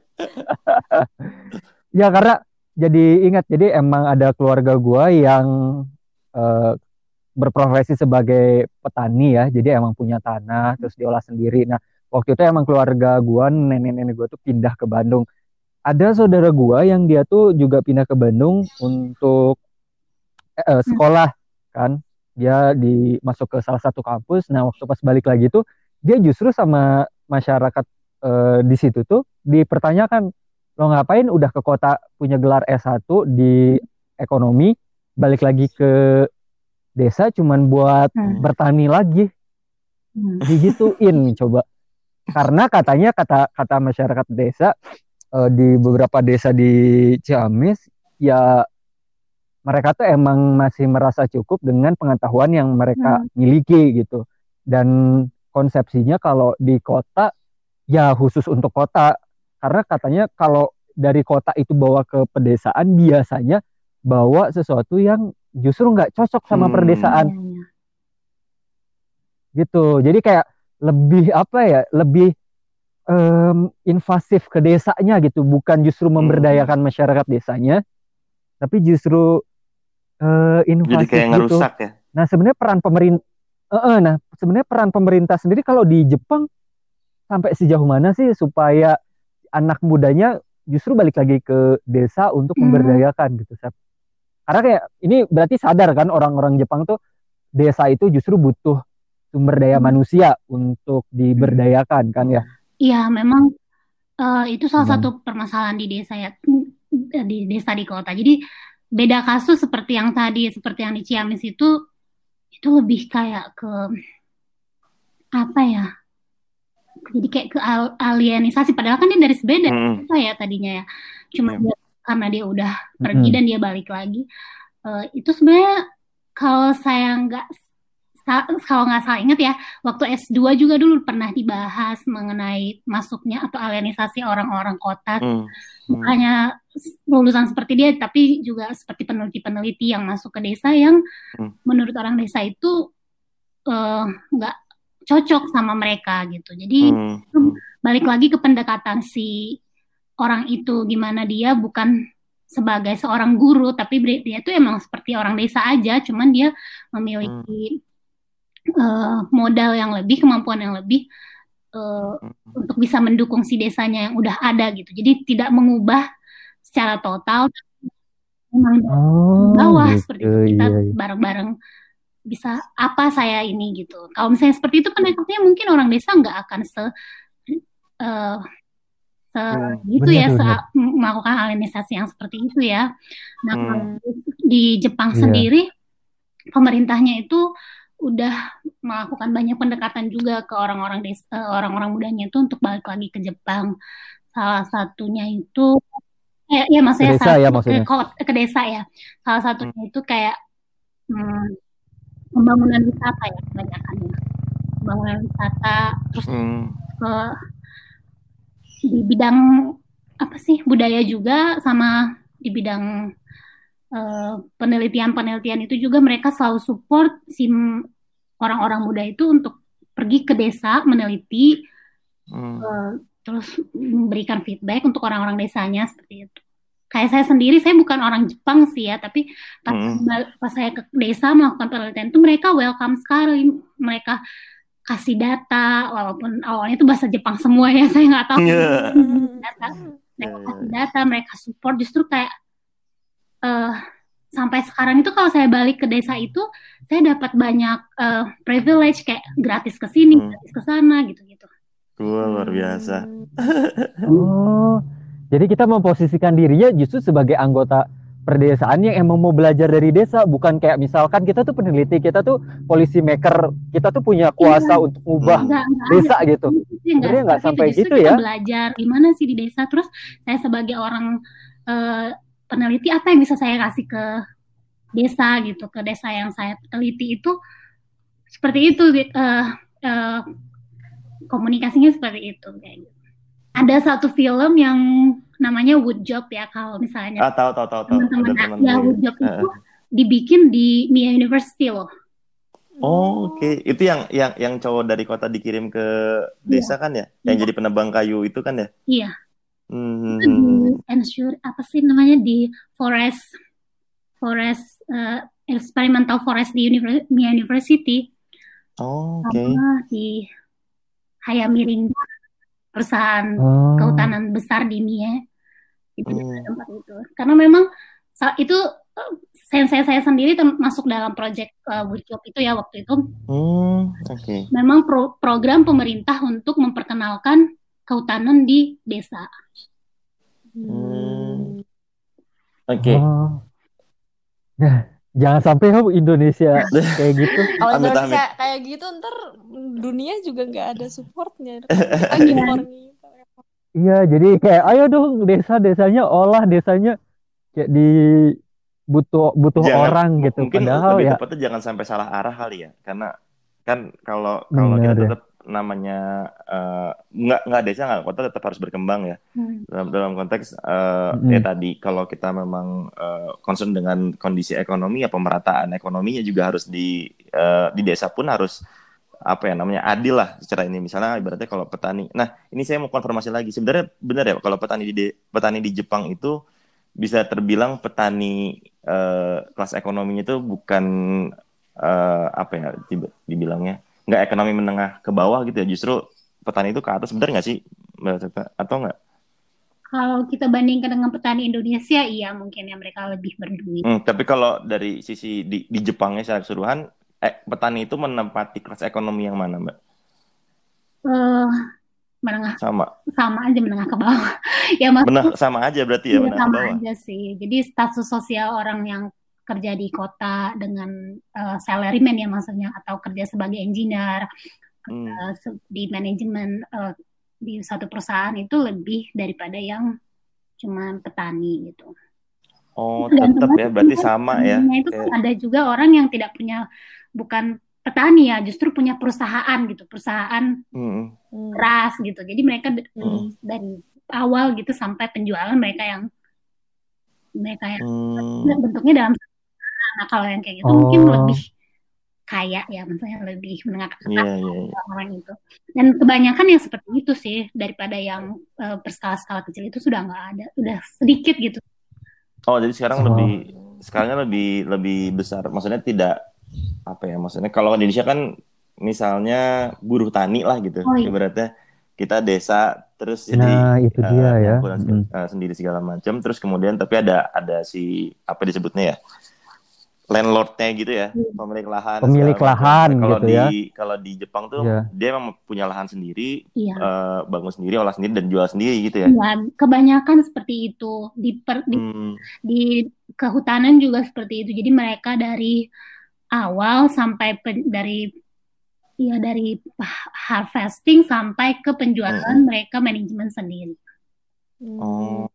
[LAUGHS] ya karena jadi ingat, jadi emang ada keluarga gua yang uh, berprofesi sebagai petani ya, jadi emang punya tanah, terus diolah sendiri. Nah, waktu itu emang keluarga gua, nenek-nenek gua tuh pindah ke Bandung. Ada saudara gua yang dia tuh juga pindah ke Bandung untuk eh, sekolah kan dia di masuk ke salah satu kampus nah waktu pas balik lagi tuh dia justru sama masyarakat e, di situ tuh dipertanyakan lo ngapain udah ke kota punya gelar S1 di ekonomi balik lagi ke desa cuman buat hmm. bertani lagi hmm. digituin [LAUGHS] coba karena katanya kata kata masyarakat desa e, di beberapa desa di Ciamis ya mereka tuh emang masih merasa cukup dengan pengetahuan yang mereka hmm. miliki gitu dan konsepsinya kalau di kota ya khusus untuk kota karena katanya kalau dari kota itu bawa ke pedesaan biasanya bawa sesuatu yang justru nggak cocok sama hmm. perdesaan iya, iya. gitu jadi kayak lebih apa ya lebih um, invasif ke desanya gitu bukan justru memberdayakan hmm. masyarakat desanya tapi justru uh, invasi Jadi kayak gitu. ngerusak ya. Nah, sebenarnya peran pemerintah uh, uh, nah, sebenarnya peran pemerintah sendiri kalau di Jepang sampai sejauh mana sih supaya anak mudanya justru balik lagi ke desa untuk hmm. memberdayakan gitu, Sep. Karena kayak ini berarti sadar kan orang-orang Jepang tuh desa itu justru butuh sumber daya manusia untuk diberdayakan kan ya? Iya, memang uh, itu salah hmm. satu permasalahan di desa ya di desa di kota. Jadi beda kasus seperti yang tadi, seperti yang di Ciamis itu itu lebih kayak ke apa ya? Jadi kayak ke alienisasi. Padahal kan dia dari sebeda hmm. ya tadinya ya. Cuma yeah. dia, karena dia udah pergi hmm. dan dia balik lagi. Uh, itu sebenarnya kalau saya nggak kalau nggak salah ingat ya, waktu S2 juga dulu pernah dibahas mengenai masuknya atau alienisasi orang-orang kota. Hmm. Hmm. Hanya lulusan seperti dia, tapi juga seperti peneliti-peneliti yang masuk ke desa yang hmm. menurut orang desa itu eh, nggak uh, cocok sama mereka gitu. Jadi hmm. balik lagi ke pendekatan si orang itu, gimana dia bukan sebagai seorang guru, tapi dia itu emang seperti orang desa aja, cuman dia memiliki hmm uh, modal yang lebih, kemampuan yang lebih uh, untuk bisa mendukung si desanya yang udah ada gitu. Jadi tidak mengubah secara total, memang oh, bawah gitu, seperti itu kita iya, iya. bareng-bareng bisa apa saya ini gitu. Kalau misalnya seperti itu pendekatannya mungkin orang desa nggak akan se uh, se hmm, gitu bener, ya se melakukan alienisasi yang seperti itu ya. Nah hmm. di Jepang yeah. sendiri pemerintahnya itu udah melakukan banyak pendekatan juga ke orang-orang eh, orang-orang mudanya itu untuk balik lagi ke Jepang. Salah satunya itu ya, ya maksudnya ke desa, ya, maksudnya. Ke, ke desa ya. Salah satunya hmm. itu kayak hmm, pembangunan wisata ya kebanyakan ya. Pembangunan wisata terus hmm. ke di bidang apa sih budaya juga sama di bidang Eh, penelitian-penelitian itu juga mereka selalu support si orang-orang muda itu untuk pergi ke desa meneliti hmm. uh, terus memberikan feedback untuk orang-orang desanya seperti itu. Kayak saya sendiri, saya bukan orang Jepang sih ya, tapi pas, hmm. pas saya ke desa melakukan penelitian itu mereka welcome sekali, mereka kasih data, walaupun awalnya itu bahasa Jepang semua ya, [LAUGHS] saya nggak tahu. Yeah. Data, mereka kasih data, mereka support, justru kayak uh, sampai sekarang itu kalau saya balik ke desa itu saya dapat banyak uh, privilege kayak gratis ke sini, hmm. gratis ke sana gitu-gitu. Wah, luar biasa. oh, jadi kita memposisikan dirinya justru sebagai anggota perdesaan yang emang mau belajar dari desa, bukan kayak misalkan kita tuh peneliti, kita tuh polisi maker, kita tuh punya kuasa iya. untuk mengubah desa enggak, gitu. Sebenarnya nggak sampai gitu ya. Belajar gimana sih di desa, terus saya sebagai orang uh, peneliti apa yang bisa saya kasih ke desa gitu ke desa yang saya teliti itu seperti itu uh, uh, komunikasinya seperti itu kayak gitu. Ada satu film yang namanya Wood Job ya kalau misalnya ah, tahu tahu tahu teman-teman ya Wood Job itu uh. dibikin di Mia University loh. Oh, oke. Okay. Itu yang yang yang cowok dari kota dikirim ke desa yeah. kan ya? Yang yeah. jadi penebang kayu itu kan ya? Iya. Hmm. Itu di ensure apa sih namanya di forest forest uh, experimental forest di Univers University. Oh, oke. Okay. di Hayamiring perusahaan oh. kehutanan besar di Mia itu oh. tempat itu. Karena memang itu uh, sensei saya sendiri masuk dalam proyek uh, workshop itu ya waktu itu. Hmm, oke. Okay. Memang pro program pemerintah untuk memperkenalkan kehutanan di desa. Hmm. Oke. Okay. Oh. Nah, jangan sampai oh, Indonesia kayak gitu. [LAUGHS] Kalau Indonesia amit. kayak gitu ntar dunia juga nggak ada supportnya. [LAUGHS] Iya, jadi kayak ayo dong desa-desanya olah desanya kayak di butuh butuh jangan, orang gitu. Mungkin Padahal lebih ya tepatnya jangan sampai salah arah kali ya, karena kan kalau kalau kita tetap namanya uh, nggak nggak desa nggak kota tetap harus berkembang ya hmm. dalam dalam konteks uh, hmm. ya tadi kalau kita memang uh, concern dengan kondisi ekonomi ya pemerataan ekonominya juga harus di uh, di desa pun harus apa ya namanya adil lah secara ini misalnya ibaratnya kalau petani nah ini saya mau konfirmasi lagi sebenarnya benar ya kalau petani di petani di Jepang itu bisa terbilang petani uh, kelas ekonominya itu bukan uh, apa ya dibilangnya nggak ekonomi menengah ke bawah gitu ya justru petani itu ke atas. Benar nggak sih atau nggak? Kalau kita bandingkan dengan petani Indonesia, iya mungkin ya mereka lebih berduit. Hmm, tapi kalau dari sisi di, di Jepangnya secara keseluruhan, eh, petani itu menempati kelas ekonomi yang mana, Mbak? Uh, menengah. Sama. Sama aja menengah ke bawah. [LAUGHS] Ya menengah sama aja berarti ya, ya menengah sama ke bawah. aja sih. Jadi status sosial orang yang kerja di kota dengan uh, salaryman ya maksudnya atau kerja sebagai engineer hmm. uh, di manajemen uh, di satu perusahaan itu lebih daripada yang cuma petani gitu. Oh, tetap ya, berarti sama ya. Itu kan ada juga orang yang tidak punya bukan petani ya, justru punya perusahaan gitu, perusahaan hmm. ras gitu. Jadi mereka hmm. dari awal gitu sampai penjualan mereka yang mereka yang hmm. bentuknya dalam nah kalau yang kayak gitu oh. mungkin lebih kaya ya maksudnya lebih menengah ke yeah, yeah, yeah. orang itu dan kebanyakan yang seperti itu sih daripada yang uh, berskala-skala kecil itu sudah nggak ada sudah sedikit gitu oh jadi sekarang oh. lebih sekarang lebih lebih besar maksudnya tidak apa ya maksudnya kalau di Indonesia kan misalnya buruh tani lah gitu oh, iya. ibaratnya kita desa terus nah, jadi itu dia uh, ya hmm. sendiri segala macam terus kemudian tapi ada ada si apa disebutnya ya landlordnya gitu ya, hmm. pemilik lahan. Pemilik lahan gitu di, ya. Kalau di Jepang tuh yeah. dia memang punya lahan sendiri, yeah. Iya. uh, bangun sendiri, olah sendiri dan jual sendiri gitu ya. Iya, kebanyakan seperti itu di per, di, hmm. di kehutanan juga seperti itu. Jadi mereka dari awal sampai pen, dari ya dari harvesting sampai ke penjualan hmm. mereka manajemen sendiri. Oh.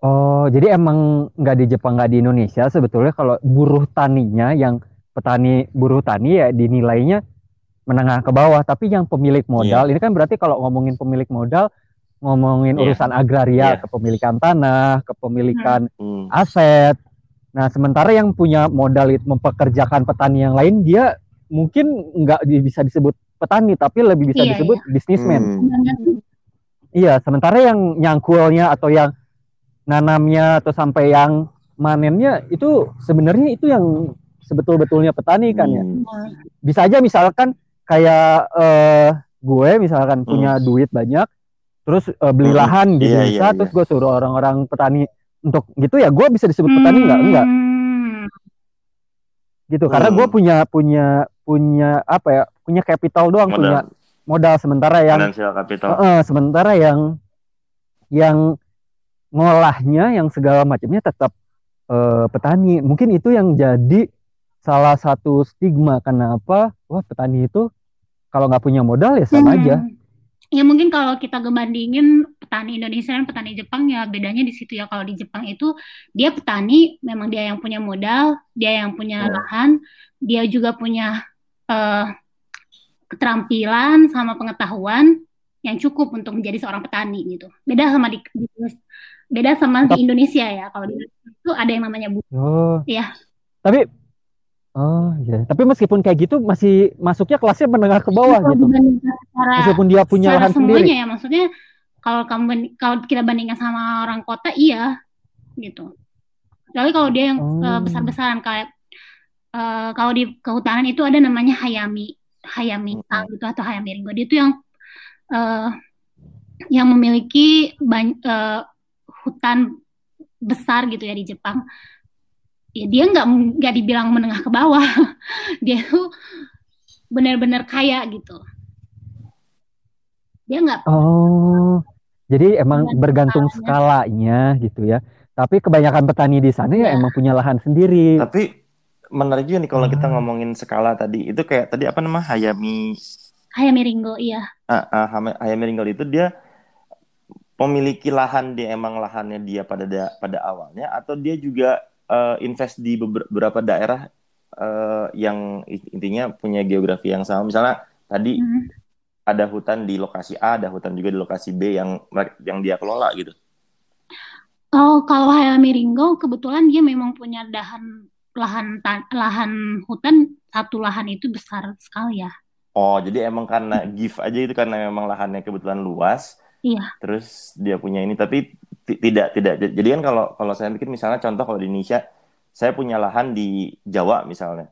Oh, jadi emang nggak di Jepang nggak di Indonesia sebetulnya kalau buruh taninya yang petani buruh tani ya dinilainya menengah ke bawah, tapi yang pemilik modal yeah. ini kan berarti kalau ngomongin pemilik modal ngomongin yeah. urusan agraria, yeah. kepemilikan tanah, kepemilikan hmm. aset. Nah, sementara yang punya modal itu mempekerjakan petani yang lain dia mungkin nggak bisa disebut petani tapi lebih bisa yeah, disebut yeah. bisnismen. Hmm. Iya, sementara yang nyangkulnya atau yang nanamnya atau sampai yang manennya itu sebenarnya itu yang sebetul-betulnya petani kan ya. Hmm. Bisa aja misalkan kayak uh, gue misalkan hmm. punya duit banyak terus uh, beli hmm. lahan di yeah, desa yeah, terus yeah. gue suruh orang-orang petani untuk gitu ya gue bisa disebut petani hmm. enggak enggak gitu hmm. karena gue punya punya punya apa ya punya capital doang modal. punya modal sementara yang Uh, sementara yang yang ngolahnya yang segala macamnya tetap uh, petani. Mungkin itu yang jadi salah satu stigma kenapa wah petani itu kalau nggak punya modal ya sama hmm. aja. Ya mungkin kalau kita ngebandingin petani Indonesia dan petani Jepang ya bedanya di situ ya. Kalau di Jepang itu dia petani, memang dia yang punya modal, dia yang punya hmm. lahan, dia juga punya uh, keterampilan sama pengetahuan yang cukup untuk menjadi seorang petani gitu. Beda sama di, di Beda sama Tetap. di Indonesia ya. Kalau di Indonesia itu ada yang namanya bu. Oh. Iya. Tapi Oh iya, tapi meskipun kayak gitu masih masuknya kelasnya menengah ke bawah kalau gitu. Secara, meskipun dia punya lahan sendiri. ya, maksudnya kalau kamu kalau kita bandingkan sama orang kota iya gitu. Kecuali kalau dia yang oh. uh, besar-besaran kayak uh, kalau di kehutanan itu ada namanya hayami, hayami hmm. gitu atau hayami ringo. Dia itu yang uh, yang memiliki banyak uh, hutan besar gitu ya di Jepang. Ya dia nggak nggak dibilang menengah ke bawah. [LAUGHS] Dia tuh benar-benar kaya gitu. Dia nggak oh jadi emang bergantung skalanya. gitu ya. Tapi kebanyakan petani di sana ya, ya emang punya lahan sendiri. Tapi menarik juga nih kalau hmm. kita ngomongin skala tadi. Itu kayak tadi apa nama? Hayami. Hayami Ringo iya. Ah, ah, Hayami Ringo itu dia memiliki lahan dia emang lahannya dia pada da pada awalnya atau dia juga uh, invest di beberapa daerah uh, yang intinya punya geografi yang sama misalnya tadi hmm. ada hutan di lokasi A ada hutan juga di lokasi B yang yang dia kelola gitu Oh, kalau Hayami Ringo kebetulan dia memang punya dahan lahan lahan hutan satu lahan itu besar sekali ya. Oh, jadi emang karena gift aja itu karena memang lahannya kebetulan luas. Iya. Terus dia punya ini tapi tidak tidak. Jadi kan kalau kalau saya pikir misalnya contoh kalau di Indonesia saya punya lahan di Jawa misalnya.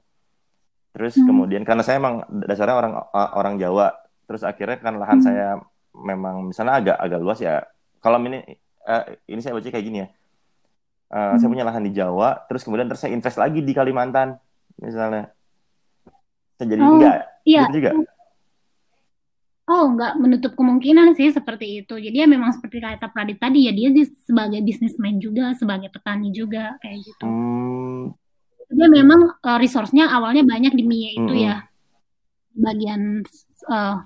Terus hmm. kemudian karena saya emang dasarnya orang orang Jawa, terus akhirnya kan lahan hmm. saya memang misalnya agak agak luas ya. Kalau ini uh, ini saya baca kayak gini ya. Uh, hmm. Saya punya lahan di Jawa, terus kemudian terus saya invest lagi di Kalimantan misalnya. jadi oh, enggak iya. gitu juga Oh, nggak menutup kemungkinan sih seperti itu. Jadi ya memang seperti kata Pradit tadi ya dia sebagai bisnismen juga, sebagai petani juga kayak gitu. Hmm. Dia memang uh, resource-nya awalnya banyak di Mie itu hmm. ya. Bagian uh,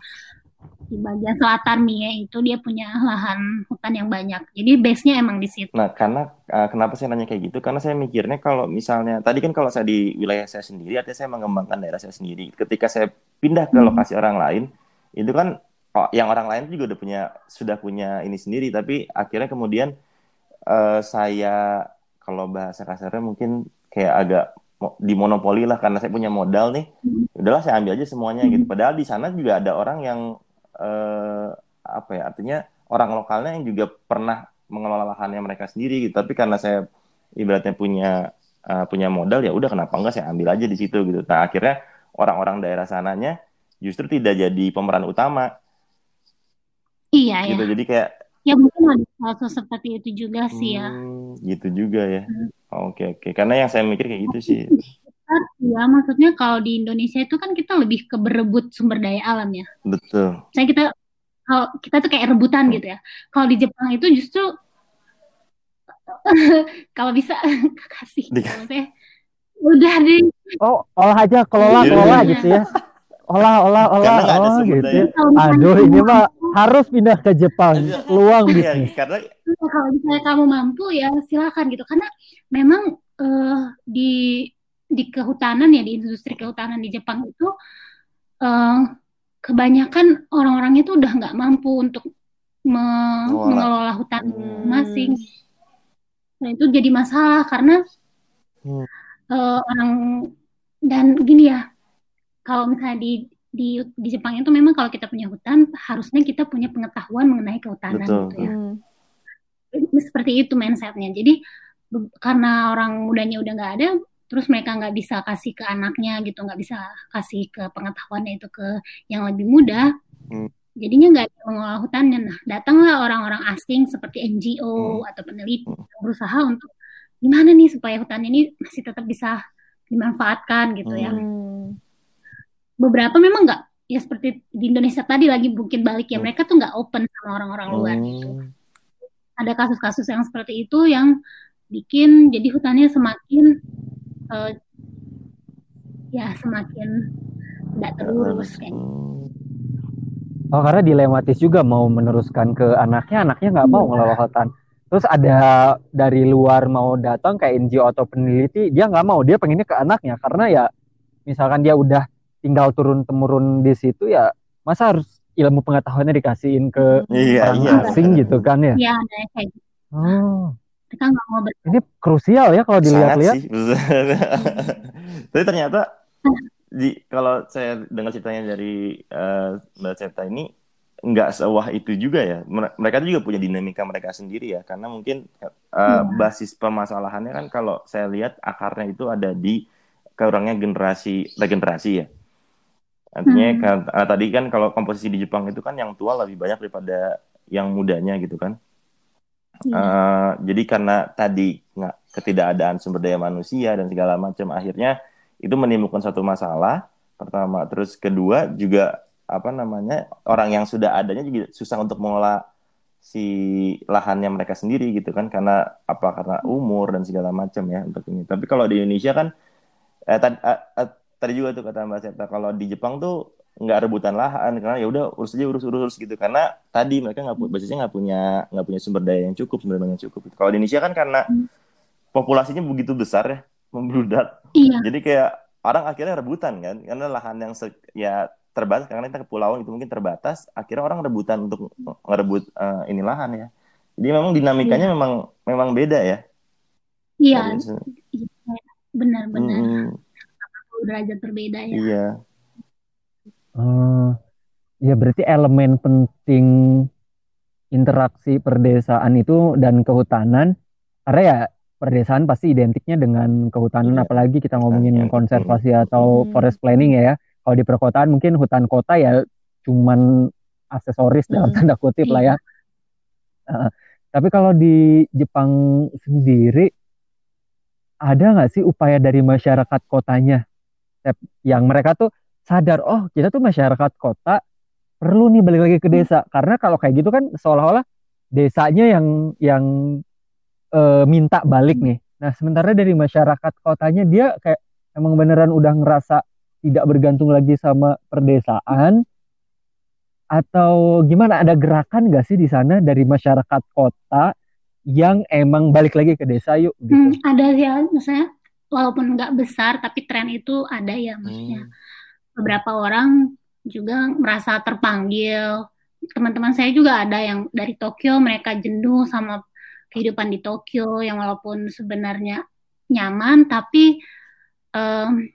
di bagian selatan Mie itu dia punya lahan hutan yang banyak. Jadi base-nya emang di situ. Nah, karena uh, kenapa saya nanya kayak gitu? Karena saya mikirnya kalau misalnya tadi kan kalau saya di wilayah saya sendiri, artinya saya mengembangkan daerah saya sendiri. Ketika saya pindah ke hmm. lokasi orang lain, itu kan oh, yang orang lain juga udah punya sudah punya ini sendiri. Tapi akhirnya kemudian uh, saya kalau bahasa kasarnya mungkin kayak agak dimonopoli lah karena saya punya modal nih. Hmm. udahlah saya ambil aja semuanya gitu. Hmm. padahal di sana juga ada orang yang uh, apa ya artinya orang lokalnya yang juga pernah mengelola lahannya mereka sendiri gitu. Tapi karena saya ibaratnya punya uh, punya modal ya udah kenapa enggak saya ambil aja di situ gitu. Nah akhirnya orang-orang daerah sananya justru tidak jadi pemeran utama. Iya gitu, ya. Jadi kayak ya mungkin ada sesuatu seperti itu juga sih ya. Hmm, gitu juga ya. Hmm. Oke oke. Karena yang saya mikir kayak gitu sih. Ya, maksudnya kalau di Indonesia itu kan kita lebih ke berebut sumber daya alam ya. Betul. Saya kita kalau kita tuh kayak rebutan gitu ya. Kalau di Jepang itu justru [LAUGHS] kalau bisa [LAUGHS] kasih maksudnya udah deh. Oh, olah aja kelola kelola gitu ya [LAUGHS] olah olah olah. Oh gitu ya. aduh ini mah harus pindah ke Jepang. Peluang iya, bisnis. karena kalau misalnya kamu mampu ya silakan gitu. Karena memang uh, di di kehutanan ya di industri kehutanan di Jepang itu uh, kebanyakan orang-orangnya tuh udah nggak mampu untuk me mengelola. hutan hmm. masing. Nah itu jadi masalah karena hmm. uh, orang dan gini ya kalau misalnya di di di Jepang itu memang kalau kita punya hutan harusnya kita punya pengetahuan mengenai kehutanan Betul. gitu ya. Hmm. Seperti itu mindsetnya. Jadi karena orang mudanya udah nggak ada, terus mereka nggak bisa kasih ke anaknya gitu, nggak bisa kasih ke pengetahuannya itu ke yang lebih muda. Hmm. Jadinya nggak mengolah hutannya. Nah, datanglah orang-orang asing seperti NGO hmm. atau peneliti hmm. berusaha untuk gimana nih supaya hutan ini masih tetap bisa dimanfaatkan gitu ya. hmm. ya beberapa memang nggak ya seperti di Indonesia tadi lagi mungkin balik ya hmm. mereka tuh nggak open sama orang-orang luar oh. gitu. Ada kasus-kasus yang seperti itu yang bikin jadi hutannya semakin uh, ya semakin tidak terurus kayak Oh karena dilematis juga mau meneruskan ke anaknya, anaknya nggak mau iya. ngelola hutan. Terus ada dari luar mau datang kayak NGO atau peneliti, dia nggak mau, dia pengennya ke anaknya karena ya misalkan dia udah tinggal turun temurun di situ ya masa harus ilmu pengetahuannya dikasihin ke iya, orang iya. asing gitu kan ya? Iya, kayak gitu. Oh. Kita nggak mau ber- Ini krusial ya kalau dilihat-lihat. [LAUGHS] Tapi ternyata di kalau saya dengar ceritanya dari uh, Mbak Ceta ini nggak sewah itu juga ya. Mereka juga punya dinamika mereka sendiri ya, karena mungkin uh, hmm. basis permasalahannya kan kalau saya lihat akarnya itu ada di kurangnya generasi regenerasi ya Artinya hmm. kan, uh, tadi kan kalau komposisi di Jepang itu kan yang tua lebih banyak daripada yang mudanya gitu kan. Hmm. Uh, jadi karena tadi nggak ketidakadaan sumber daya manusia dan segala macam akhirnya itu menimbulkan satu masalah pertama terus kedua juga apa namanya orang yang sudah adanya juga susah untuk mengolah si lahannya mereka sendiri gitu kan karena apa karena umur dan segala macam ya untuk ini tapi kalau di Indonesia kan eh, tad, eh, eh, tadi juga tuh kata Mbak Septa kalau di Jepang tuh nggak rebutan lahan karena ya udah urus aja urus urus gitu. Karena tadi mereka nggak basisnya nggak punya nggak punya sumber daya yang cukup sumber daya yang cukup. Kalau di Indonesia kan karena populasinya begitu besar ya membludak. Iya. jadi kayak orang akhirnya rebutan kan karena lahan yang ya terbatas karena kita kepulauan itu mungkin terbatas akhirnya orang rebutan untuk ngerebut uh, ini lahan ya. Jadi memang dinamikanya iya. memang memang beda ya. Iya, iya benar-benar hmm derajat berbeda ya. Iya. Uh, ya berarti elemen penting interaksi perdesaan itu dan kehutanan karena ya perdesaan pasti identiknya dengan kehutanan iya. apalagi kita ngomongin konservasi atau hmm. forest planning ya. Kalau di perkotaan mungkin hutan kota ya cuman aksesoris hmm. dalam tanda kutip lah ya. Uh, tapi kalau di Jepang sendiri ada nggak sih upaya dari masyarakat kotanya yang mereka tuh sadar oh kita tuh masyarakat kota perlu nih balik lagi ke hmm. desa karena kalau kayak gitu kan seolah-olah desanya yang yang e, minta balik nih. Nah sementara dari masyarakat kotanya dia kayak emang beneran udah ngerasa tidak bergantung lagi sama perdesaan atau gimana ada gerakan gak sih di sana dari masyarakat kota yang emang balik lagi ke desa yuk gitu. Hmm, ada ya misalnya walaupun nggak besar tapi tren itu ada ya maksudnya hmm. beberapa orang juga merasa terpanggil. Teman-teman saya juga ada yang dari Tokyo, mereka jenuh sama kehidupan di Tokyo yang walaupun sebenarnya nyaman, tapi um,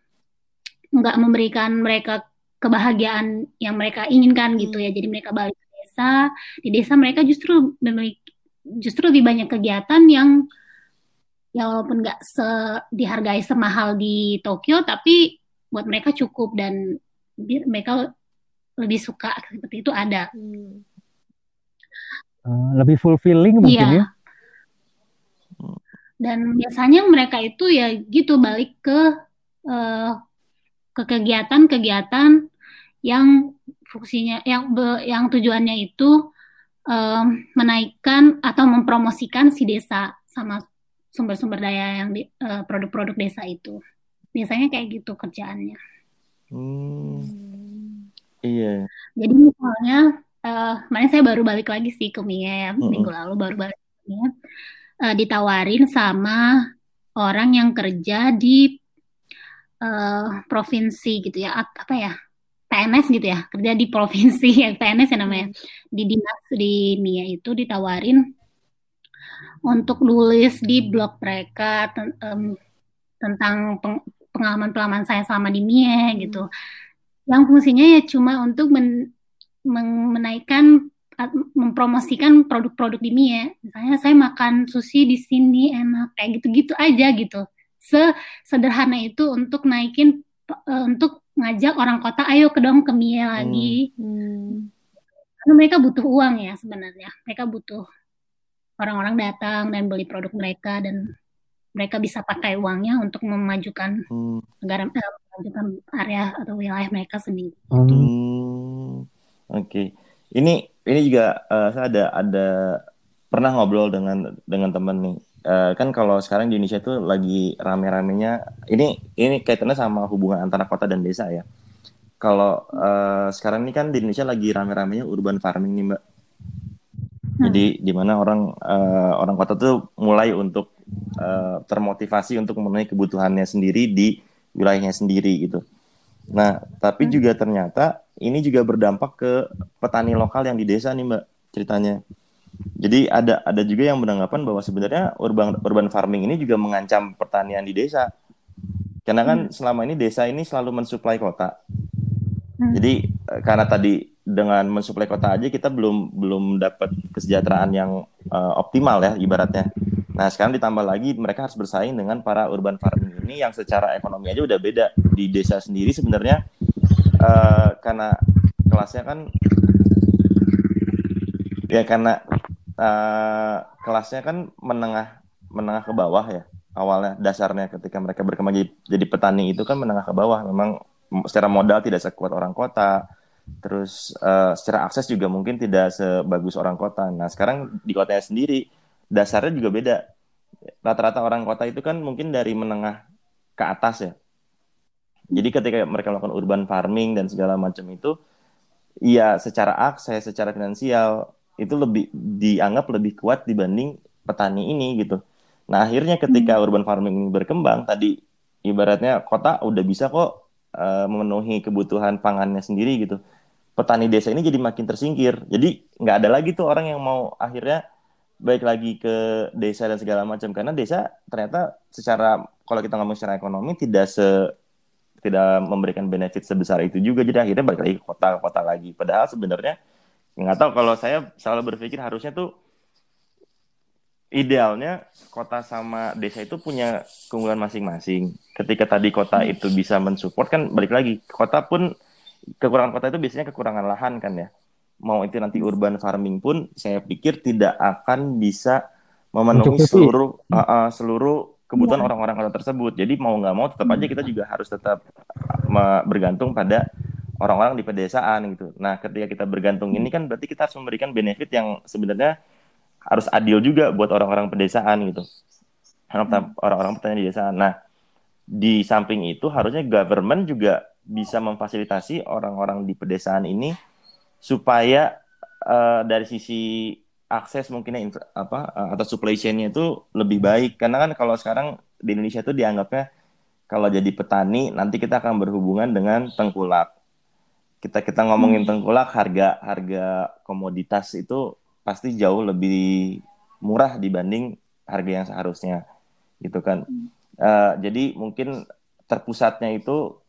nggak memberikan mereka kebahagiaan yang mereka inginkan gitu ya. Jadi mereka balik ke desa, di desa mereka justru memiliki justru lebih banyak kegiatan yang ya walaupun nggak se dihargai semahal di Tokyo, tapi buat mereka cukup dan mereka lebih suka seperti itu ada. Hmm. Uh, lebih fulfilling mungkin iya. ya. Dan biasanya mereka itu ya gitu balik ke uh, ke kegiatan-kegiatan yang fungsinya yang be, yang tujuannya itu uh, menaikkan atau mempromosikan si desa sama sumber-sumber daya yang produk produk-produk desa itu. Biasanya kayak gitu kerjaannya. Hmm. Iya. Jadi misalnya uh, kemarin saya baru balik lagi sih ke Mia ya, mm -hmm. minggu lalu baru balik ke Mia. Uh, ditawarin sama orang yang kerja di uh, provinsi gitu ya, apa ya? PNS gitu ya, kerja di provinsi [LAUGHS] ya PNS ya namanya. Di dinas di Mia itu ditawarin untuk nulis di blog mereka ten, um, tentang pengalaman-pengalaman saya selama di Mia gitu yang fungsinya ya cuma untuk men, men, menaikkan mempromosikan produk-produk di Mie. Misalnya saya makan sushi di sini enak kayak gitu-gitu aja gitu. Sesederhana itu untuk naikin uh, untuk ngajak orang kota ayo ke dong ke Mie lagi. Hmm. hmm. Karena mereka butuh uang ya sebenarnya. Mereka butuh orang-orang datang dan beli produk mereka dan mereka bisa pakai uangnya untuk memajukan hmm. negara eh, memajukan area atau wilayah mereka sendiri. Hmm. hmm. Oke, okay. ini ini juga uh, saya ada ada pernah ngobrol dengan dengan teman nih. Uh, kan kalau sekarang di Indonesia itu lagi rame-ramenya ini ini kaitannya sama hubungan antara kota dan desa ya. Kalau uh, sekarang ini kan di Indonesia lagi rame-ramenya urban farming nih mbak. Hmm. Jadi di mana orang uh, orang kota tuh mulai untuk uh, termotivasi untuk memenuhi kebutuhannya sendiri di wilayahnya sendiri gitu. Nah, tapi hmm. juga ternyata ini juga berdampak ke petani lokal yang di desa nih Mbak ceritanya. Jadi ada ada juga yang beranggapan bahwa sebenarnya urban urban farming ini juga mengancam pertanian di desa. Karena kan hmm. selama ini desa ini selalu mensuplai kota. Hmm. Jadi eh, karena tadi dengan mensuplai kota aja kita belum belum dapat kesejahteraan yang uh, optimal ya ibaratnya. Nah sekarang ditambah lagi mereka harus bersaing dengan para urban farming ini yang secara ekonomi aja udah beda. Di desa sendiri sebenarnya uh, karena kelasnya kan ya karena uh, kelasnya kan menengah menengah ke bawah ya awalnya dasarnya ketika mereka berkembang jadi, jadi petani itu kan menengah ke bawah. Memang secara modal tidak sekuat orang kota terus uh, secara akses juga mungkin tidak sebagus orang kota. Nah sekarang di kotanya sendiri dasarnya juga beda. Rata-rata orang kota itu kan mungkin dari menengah ke atas ya. Jadi ketika mereka melakukan urban farming dan segala macam itu, ya secara akses, secara finansial itu lebih dianggap lebih kuat dibanding petani ini gitu. Nah akhirnya ketika hmm. urban farming ini berkembang, tadi ibaratnya kota udah bisa kok uh, memenuhi kebutuhan pangannya sendiri gitu petani desa ini jadi makin tersingkir. Jadi nggak ada lagi tuh orang yang mau akhirnya baik lagi ke desa dan segala macam. Karena desa ternyata secara kalau kita ngomong secara ekonomi tidak se tidak memberikan benefit sebesar itu juga. Jadi akhirnya balik lagi ke kota kota lagi. Padahal sebenarnya nggak tahu kalau saya selalu berpikir harusnya tuh idealnya kota sama desa itu punya keunggulan masing-masing. Ketika tadi kota itu bisa mensupport kan balik lagi kota pun kekurangan kota itu biasanya kekurangan lahan kan ya. Mau itu nanti urban farming pun saya pikir tidak akan bisa memenuhi seluruh uh, uh, seluruh kebutuhan iya. orang-orang kota tersebut. Jadi mau nggak mau tetap aja kita juga harus tetap bergantung pada orang-orang di pedesaan gitu. Nah, ketika kita bergantung ini kan berarti kita harus memberikan benefit yang sebenarnya harus adil juga buat orang-orang pedesaan gitu. Orang-orang petani di desa. Nah, di samping itu harusnya government juga bisa memfasilitasi orang-orang di pedesaan ini supaya uh, dari sisi akses mungkin apa uh, atau supply chain-nya itu lebih baik. Karena kan kalau sekarang di Indonesia itu dianggapnya kalau jadi petani nanti kita akan berhubungan dengan tengkulak. Kita kita ngomongin hmm. tengkulak harga harga komoditas itu pasti jauh lebih murah dibanding harga yang seharusnya. Gitu kan. Uh, jadi mungkin terpusatnya itu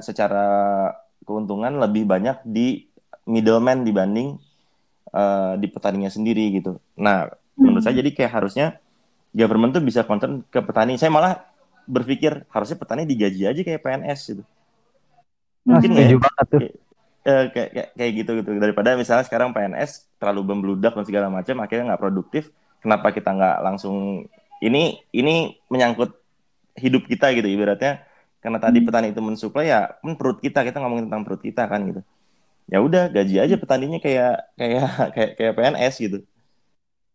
secara keuntungan lebih banyak di middleman dibanding uh, di petaninya sendiri gitu. Nah hmm. menurut saya jadi kayak harusnya government tuh bisa concern ke petani. Saya malah berpikir harusnya petani digaji aja kayak PNS gitu. Mungkin nah, ya banget tuh. uh, kayak, kayak kayak gitu gitu. Daripada misalnya sekarang PNS terlalu membludak dan segala macam akhirnya nggak produktif kenapa kita nggak langsung ini ini menyangkut hidup kita gitu ibaratnya karena tadi hmm. petani itu mensuplai ya kan perut kita kita ngomongin tentang perut kita kan gitu ya udah gaji aja petaninya kayak kayak [LAUGHS] kayak kayak PNS gitu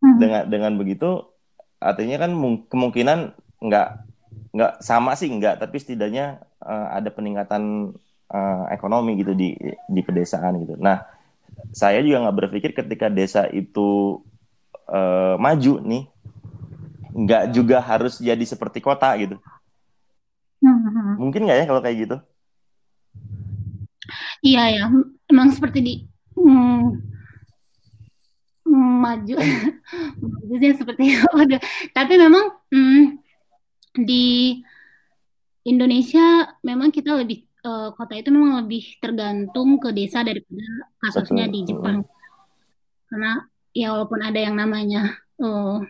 hmm. dengan dengan begitu artinya kan kemungkinan nggak nggak sama sih nggak tapi setidaknya uh, ada peningkatan uh, ekonomi gitu di di pedesaan gitu. Nah, saya juga nggak berpikir ketika desa itu uh, maju nih, nggak juga harus jadi seperti kota gitu. Hmm. Mungkin nggak ya kalau kayak gitu? Iya ya, emang seperti di hmm, maju, [LAUGHS] majunya seperti udah. [LAUGHS] Tapi memang hmm, di Indonesia memang kita lebih uh, kota itu memang lebih tergantung ke desa daripada kasusnya di Jepang. Karena ya walaupun ada yang namanya uh,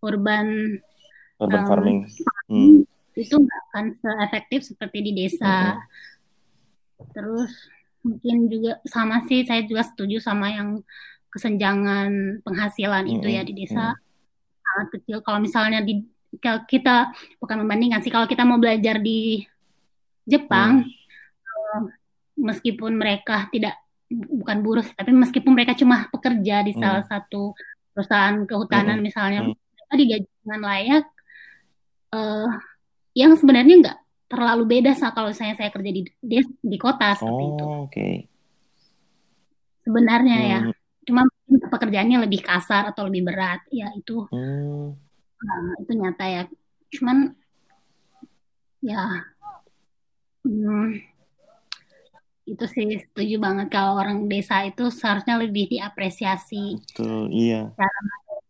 urban urban um, farming, hmm. Itu nggak akan seefektif seperti di desa. Hmm. Terus mungkin juga sama sih saya juga setuju sama yang kesenjangan penghasilan itu ya di desa sangat kecil. Kalau misalnya di kalau kita bukan membandingkan sih kalau kita mau belajar di Jepang hmm. uh, meskipun mereka tidak bukan buruh tapi meskipun mereka cuma pekerja di hmm. salah satu perusahaan kehutanan misalnya hmm. mereka digaji dengan layak uh, yang sebenarnya nggak terlalu beda saat kalau saya saya kerja di di, di kota seperti oh, itu. Okay. Sebenarnya ya. hmm. ya, cuma pekerjaannya lebih kasar atau lebih berat, ya itu hmm. uh, itu nyata ya. Cuman ya Hmm, itu sih setuju banget kalau orang desa itu seharusnya lebih diapresiasi. Betul, iya. Cara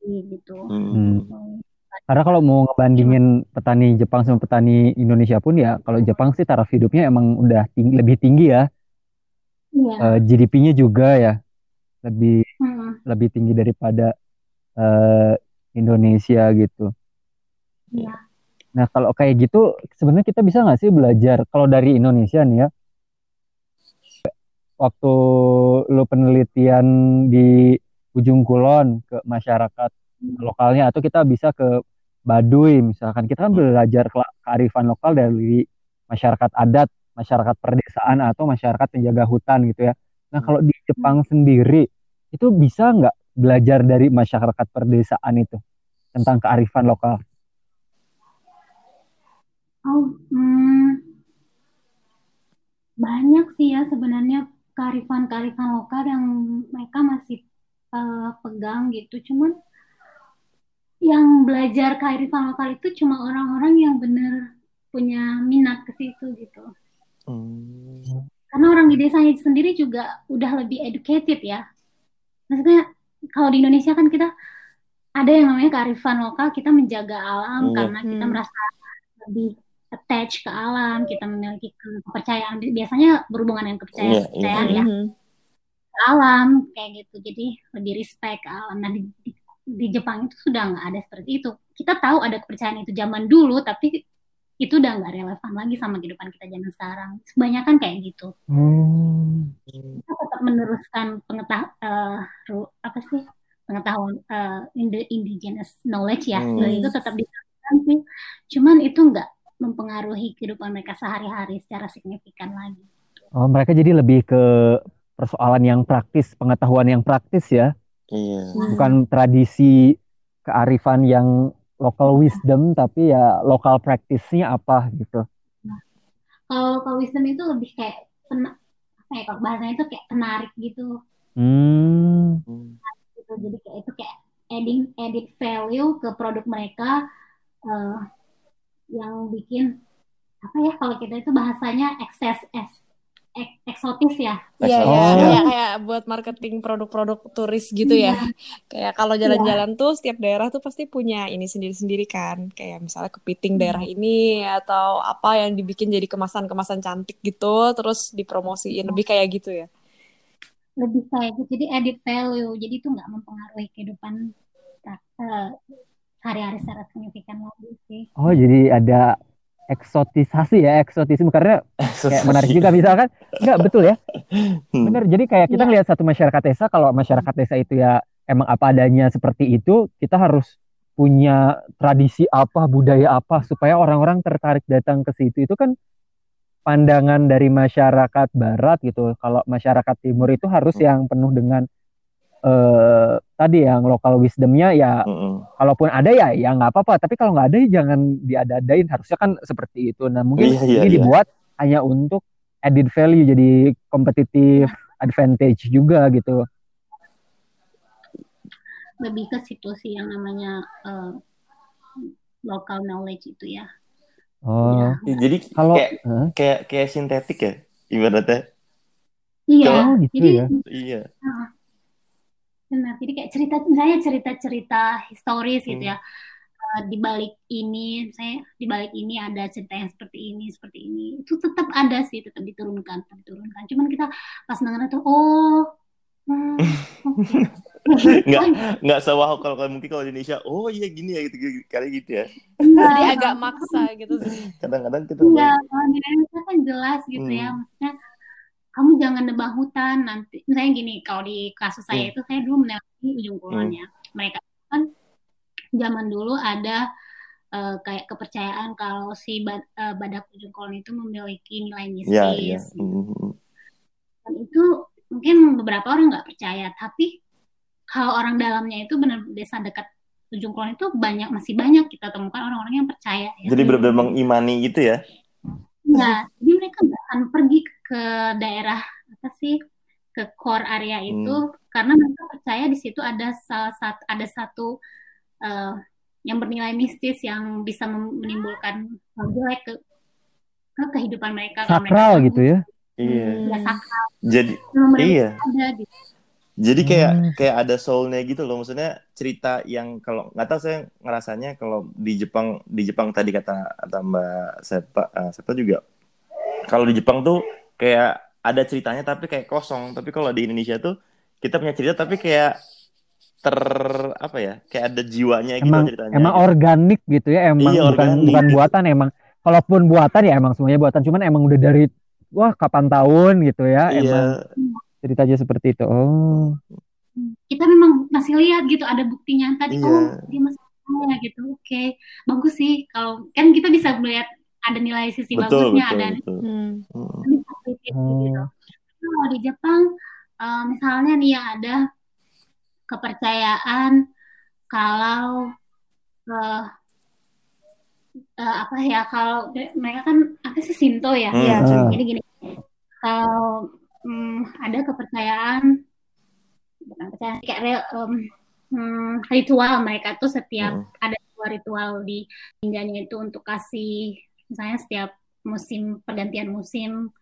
gitu. Hmm. Hmm. Karena kalau mau ngebandingin petani Jepang sama petani Indonesia pun ya, kalau Jepang sih taraf hidupnya emang udah tinggi, lebih tinggi ya. Iya. Uh, eh, GDP-nya juga ya lebih hmm. lebih tinggi daripada uh, Indonesia gitu. Iya. Nah kalau kayak gitu sebenarnya kita bisa nggak sih belajar kalau dari Indonesia nih ya waktu lu penelitian di ujung kulon ke masyarakat lokalnya atau kita bisa ke Baduy misalkan kita kan belajar kearifan lokal dari masyarakat adat, masyarakat perdesaan atau masyarakat penjaga hutan gitu ya. Nah kalau di Jepang sendiri itu bisa nggak belajar dari masyarakat perdesaan itu tentang kearifan lokal? Oh, hmm, banyak sih ya sebenarnya kearifan-kearifan lokal yang mereka masih uh, pegang gitu. Cuman yang belajar kearifan lokal itu cuma orang-orang yang benar punya minat ke situ gitu. Hmm. Karena orang di desanya sendiri juga udah lebih educated ya. Maksudnya kalau di Indonesia kan kita ada yang namanya kearifan lokal, kita menjaga alam hmm. karena kita hmm. merasa lebih attach ke alam, kita memiliki kepercayaan biasanya berhubungan dengan kepercayaan, yeah, kepercayaan yeah. ya. Mm-hmm. alam kayak gitu. Jadi lebih respect ke alam. Nah, di, di, di Jepang itu sudah nggak ada seperti itu. Kita tahu ada kepercayaan itu zaman dulu, tapi itu udah nggak relevan lagi sama kehidupan kita zaman sekarang. Kebanyakan kayak gitu. Hmm. Kita tetap meneruskan pengetahuan uh, apa sih pengetahuan uh, indigenous knowledge ya. Hmm. itu tetap dilakukan sih. Cuman itu nggak mempengaruhi kehidupan mereka sehari-hari secara signifikan lagi. Oh, mereka jadi lebih ke persoalan yang praktis, pengetahuan yang praktis ya. Iya. Bukan tradisi kearifan yang local wisdom tapi ya lokal praktisnya apa gitu. Kalau local wisdom itu lebih kayak pena, apa ya kalau bahasanya itu kayak penarik gitu. Hmm. Gitu. Jadi kayak itu kayak adding edit value ke produk mereka uh, yang bikin apa ya kalau kita itu bahasanya excess ek, eksotis ya. Iya, Oh. iya, kayak kayak buat marketing produk-produk turis gitu ya. Kayak kalau jalan-jalan tuh setiap daerah tuh pasti punya ini sendiri-sendiri kan. Kayak misalnya kepiting daerah ini atau apa yang dibikin jadi kemasan-kemasan cantik gitu, terus dipromosiin lebih kayak gitu ya. Lebih kayak gitu. Jadi edit value. Jadi itu nggak mempengaruhi kehidupan uh, hari-hari secara signifikan lagi sih. Oh, jadi ada eksotisasi ya, eksotisme karena kayak menarik juga misalkan enggak betul ya. Hmm. Bener. Jadi kayak kita Iya. ngelihat satu masyarakat desa kalau masyarakat desa itu ya emang apa adanya seperti itu, kita harus punya tradisi apa, budaya apa supaya orang-orang tertarik datang ke situ. Itu kan pandangan dari masyarakat barat gitu. Kalau masyarakat timur itu harus yang penuh dengan eh tadi yang lokal wisdomnya ya Mm-mm. kalaupun ada ya ya nggak apa-apa tapi kalau nggak ada ya jangan diada-adain harusnya kan seperti itu nah mungkin Iya, iya, ini iya. dibuat hanya untuk added value jadi competitive advantage juga gitu Lebih ke situ sih yang namanya uh, local knowledge itu ya. oh Ya, Jadi kalau kayak Hah? kayak kayak sintetik ya ibaratnya. Iya. oh gitu Jadi ya Iya. Benar. Jadi kayak cerita misalnya cerita-cerita historis gitu Hmm. ya. Eh, di balik ini, saya di balik ini ada cerita yang seperti ini, seperti ini. Itu tetap ada sih, tetap diturunkan, tetap diturunkan. Cuman kita pas dengar itu, oh, hmm, [LAUGHS] oke. Nggak nggak sewah kalau kalau mungkin kalau di Indonesia, oh iya gini ya gitu, gitu kali gitu ya. Jadi agak maksa gitu sih. Kadang-kadang kita Enggak, kalau di Indonesia kan jelas gitu ya. Hmm. Maksudnya kamu jangan nebang hutan nanti. Misalnya gini, kalau di kasus saya Hmm. itu saya dulu meneliti ujung kulonnya. Mereka kan zaman dulu ada eh, kayak kepercayaan kalau si ba- eh, badak ujung kulon itu memiliki nilai ya ya. mistis. Mm. Dan itu mungkin beberapa orang nggak percaya, tapi kalau orang dalamnya itu benar desa dekat ujung kulon itu banyak masih banyak kita temukan orang-orang yang percaya. ya. Jadi benar-benar mengimani gitu ya. Nah, jadi mereka akan pergi ke daerah apa sih ke core area itu karena mereka percaya di situ ada salah satu ada satu eh, yang bernilai mistis yang bisa menimbulkan jelek ke, ke kehidupan mereka. Kalau mereka sakral ganggu, gitu ya Iya. Ya sakral. Jadi Memang mereka iya. ada di Jadi kayak Hmm. kayak ada soulnya gitu loh. Maksudnya cerita yang kalau nggak tahu saya ngerasanya kalau di Jepang di Jepang tadi kata kata Mbak Sepa Sepa juga kalau di Jepang tuh kayak ada ceritanya tapi kayak kosong. Tapi kalau di Indonesia tuh kita punya cerita tapi kayak ter apa ya kayak ada jiwanya gitu emang ceritanya. emang gitu. organik gitu ya emang Iya, bukan organik. bukan buatan emang kalaupun buatan ya emang semuanya buatan cuman emang udah dari wah kapan tahun gitu ya Iya. emang ceritanya seperti itu oh kita memang masih lihat gitu ada bukti nyata di Iya. oh dia masih gitu. Oke, bagus sih kalau kan kita bisa melihat ada nilai sisi Betul bagusnya, betul ada betul. Hmm. Mm. positif Oh. gitu. Kalau di Jepang, eh, misalnya nih ya ada kepercayaan kalau eh, eh, apa ya kalau mereka kan apa sih Shinto ya? Hmm. Iya. Ah. Jadi gini, kalau hmm, ada kepercayaan bukan kayak hmm, ritual mereka tuh setiap Hmm. ada dua ritual di Indianya itu untuk kasih misalnya setiap musim pergantian musim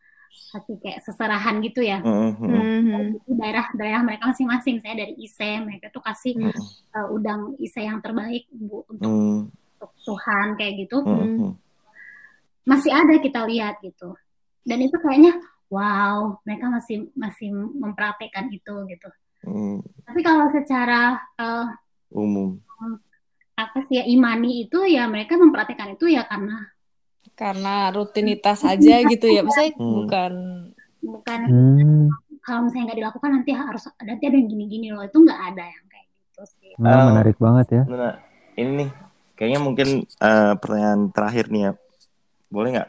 kasih kayak seserahan gitu ya. Mm, mm, Mhm. di daerah-daerah mereka masing-masing. Saya dari Ise mereka tuh kasih mm, uh, udang Ise yang terbaik bu untuk, mm, untuk Tuhan kayak gitu. Mm, mm. masih ada kita lihat gitu. Dan itu kayaknya wow mereka masih masih mempraktekkan itu gitu. Mm, tapi kalau secara uh, umum. apa sih ya imani itu ya mereka mempraktekkan itu ya karena Karena rutinitas aja gitu ya. Maksudnya Hmm. bukan bukan hmm. kalau misalnya nggak dilakukan nanti harus nanti ada yang gini-gini loh itu nggak ada yang kayak gitu sih Nah, Um, menarik banget ya Nah, ini nih, kayaknya mungkin eh, pertanyaan terakhir nih ya. Boleh nggak?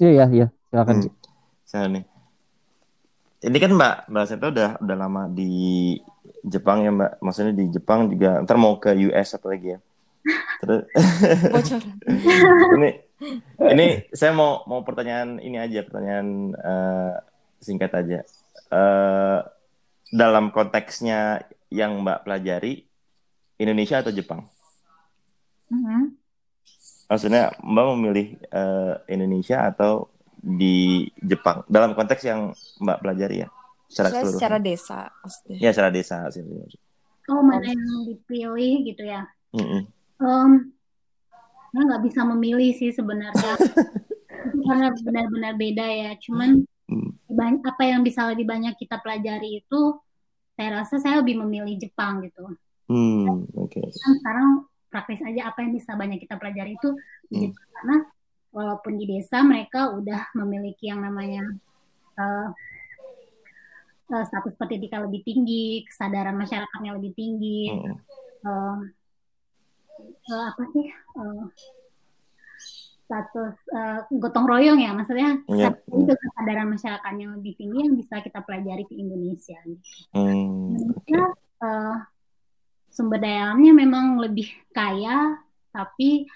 Iya iya iya silakan. Hmm. Saya nih. Ini kan Mbak Mbak Seto udah udah lama di Jepang ya Mbak. Maksudnya di Jepang juga ntar mau ke US apa lagi ya. Terus [LAUGHS] ini ini saya mau mau pertanyaan ini aja pertanyaan uh, singkat aja. Uh, dalam konteksnya yang Mbak pelajari Indonesia atau Jepang? Mm -hmm. Maksudnya Mbak memilih uh, Indonesia atau di Jepang dalam konteks yang Mbak pelajari ya? Secara Saya secara desa maksudnya. Ya secara desa sih. Oh mana yang dipilih gitu ya? Mm -hmm. Um, saya nggak bisa memilih sih sebenarnya [LAUGHS] karena benar-benar beda ya. Cuman hmm. apa yang bisa lebih banyak kita pelajari itu saya rasa saya lebih memilih Jepang gitu. Hmm, Oke. Okay. Kan sekarang praktis aja apa yang bisa banyak kita pelajari itu hmm. karena walaupun di desa mereka udah memiliki yang namanya uh, uh, status pendidikan lebih tinggi, kesadaran masyarakatnya lebih tinggi, hmm. uh, uh, apa sih uh, status uh, gotong royong ya maksudnya yeah. itu kesadaran masyarakat yang lebih tinggi yang bisa kita pelajari di Indonesia. Hmm. Indonesia uh, sumber daya alamnya memang lebih kaya, tapi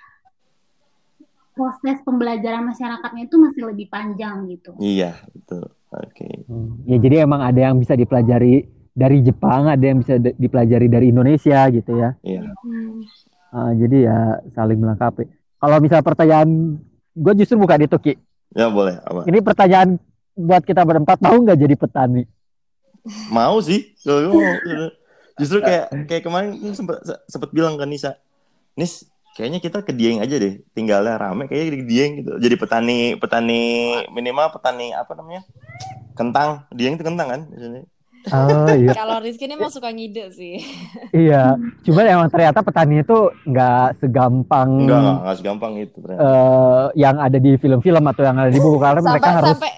proses pembelajaran masyarakatnya itu masih lebih panjang gitu. Iya betul. Oke. Okay. Hmm. Ya jadi emang ada yang bisa dipelajari dari Jepang, ada yang bisa dipelajari dari Indonesia gitu ya. Iya. Hmm. Uh, jadi ya saling melengkapi. Kalau misal pertanyaan, gue justru bukan itu Ki. Ya boleh. Apa? Ini pertanyaan buat kita berempat mau nggak jadi petani? Mau sih. [LAUGHS] Justru kayak kayak kemarin sempat sempat bilang ke Nisa, Nis kayaknya kita ke Dieng aja deh, tinggalnya rame kayaknya di Dieng gitu. Jadi petani petani minimal petani apa namanya kentang, Dieng itu kentang kan di Oh iya. Kalau Rizky ini mau suka ngide sih. [LAUGHS] iya, cuma emang ternyata petani itu nggak segampang. Nggak, nggak segampang itu ternyata. Uh, yang ada di film-film atau yang ada di buku karena sampai, mereka harus sampai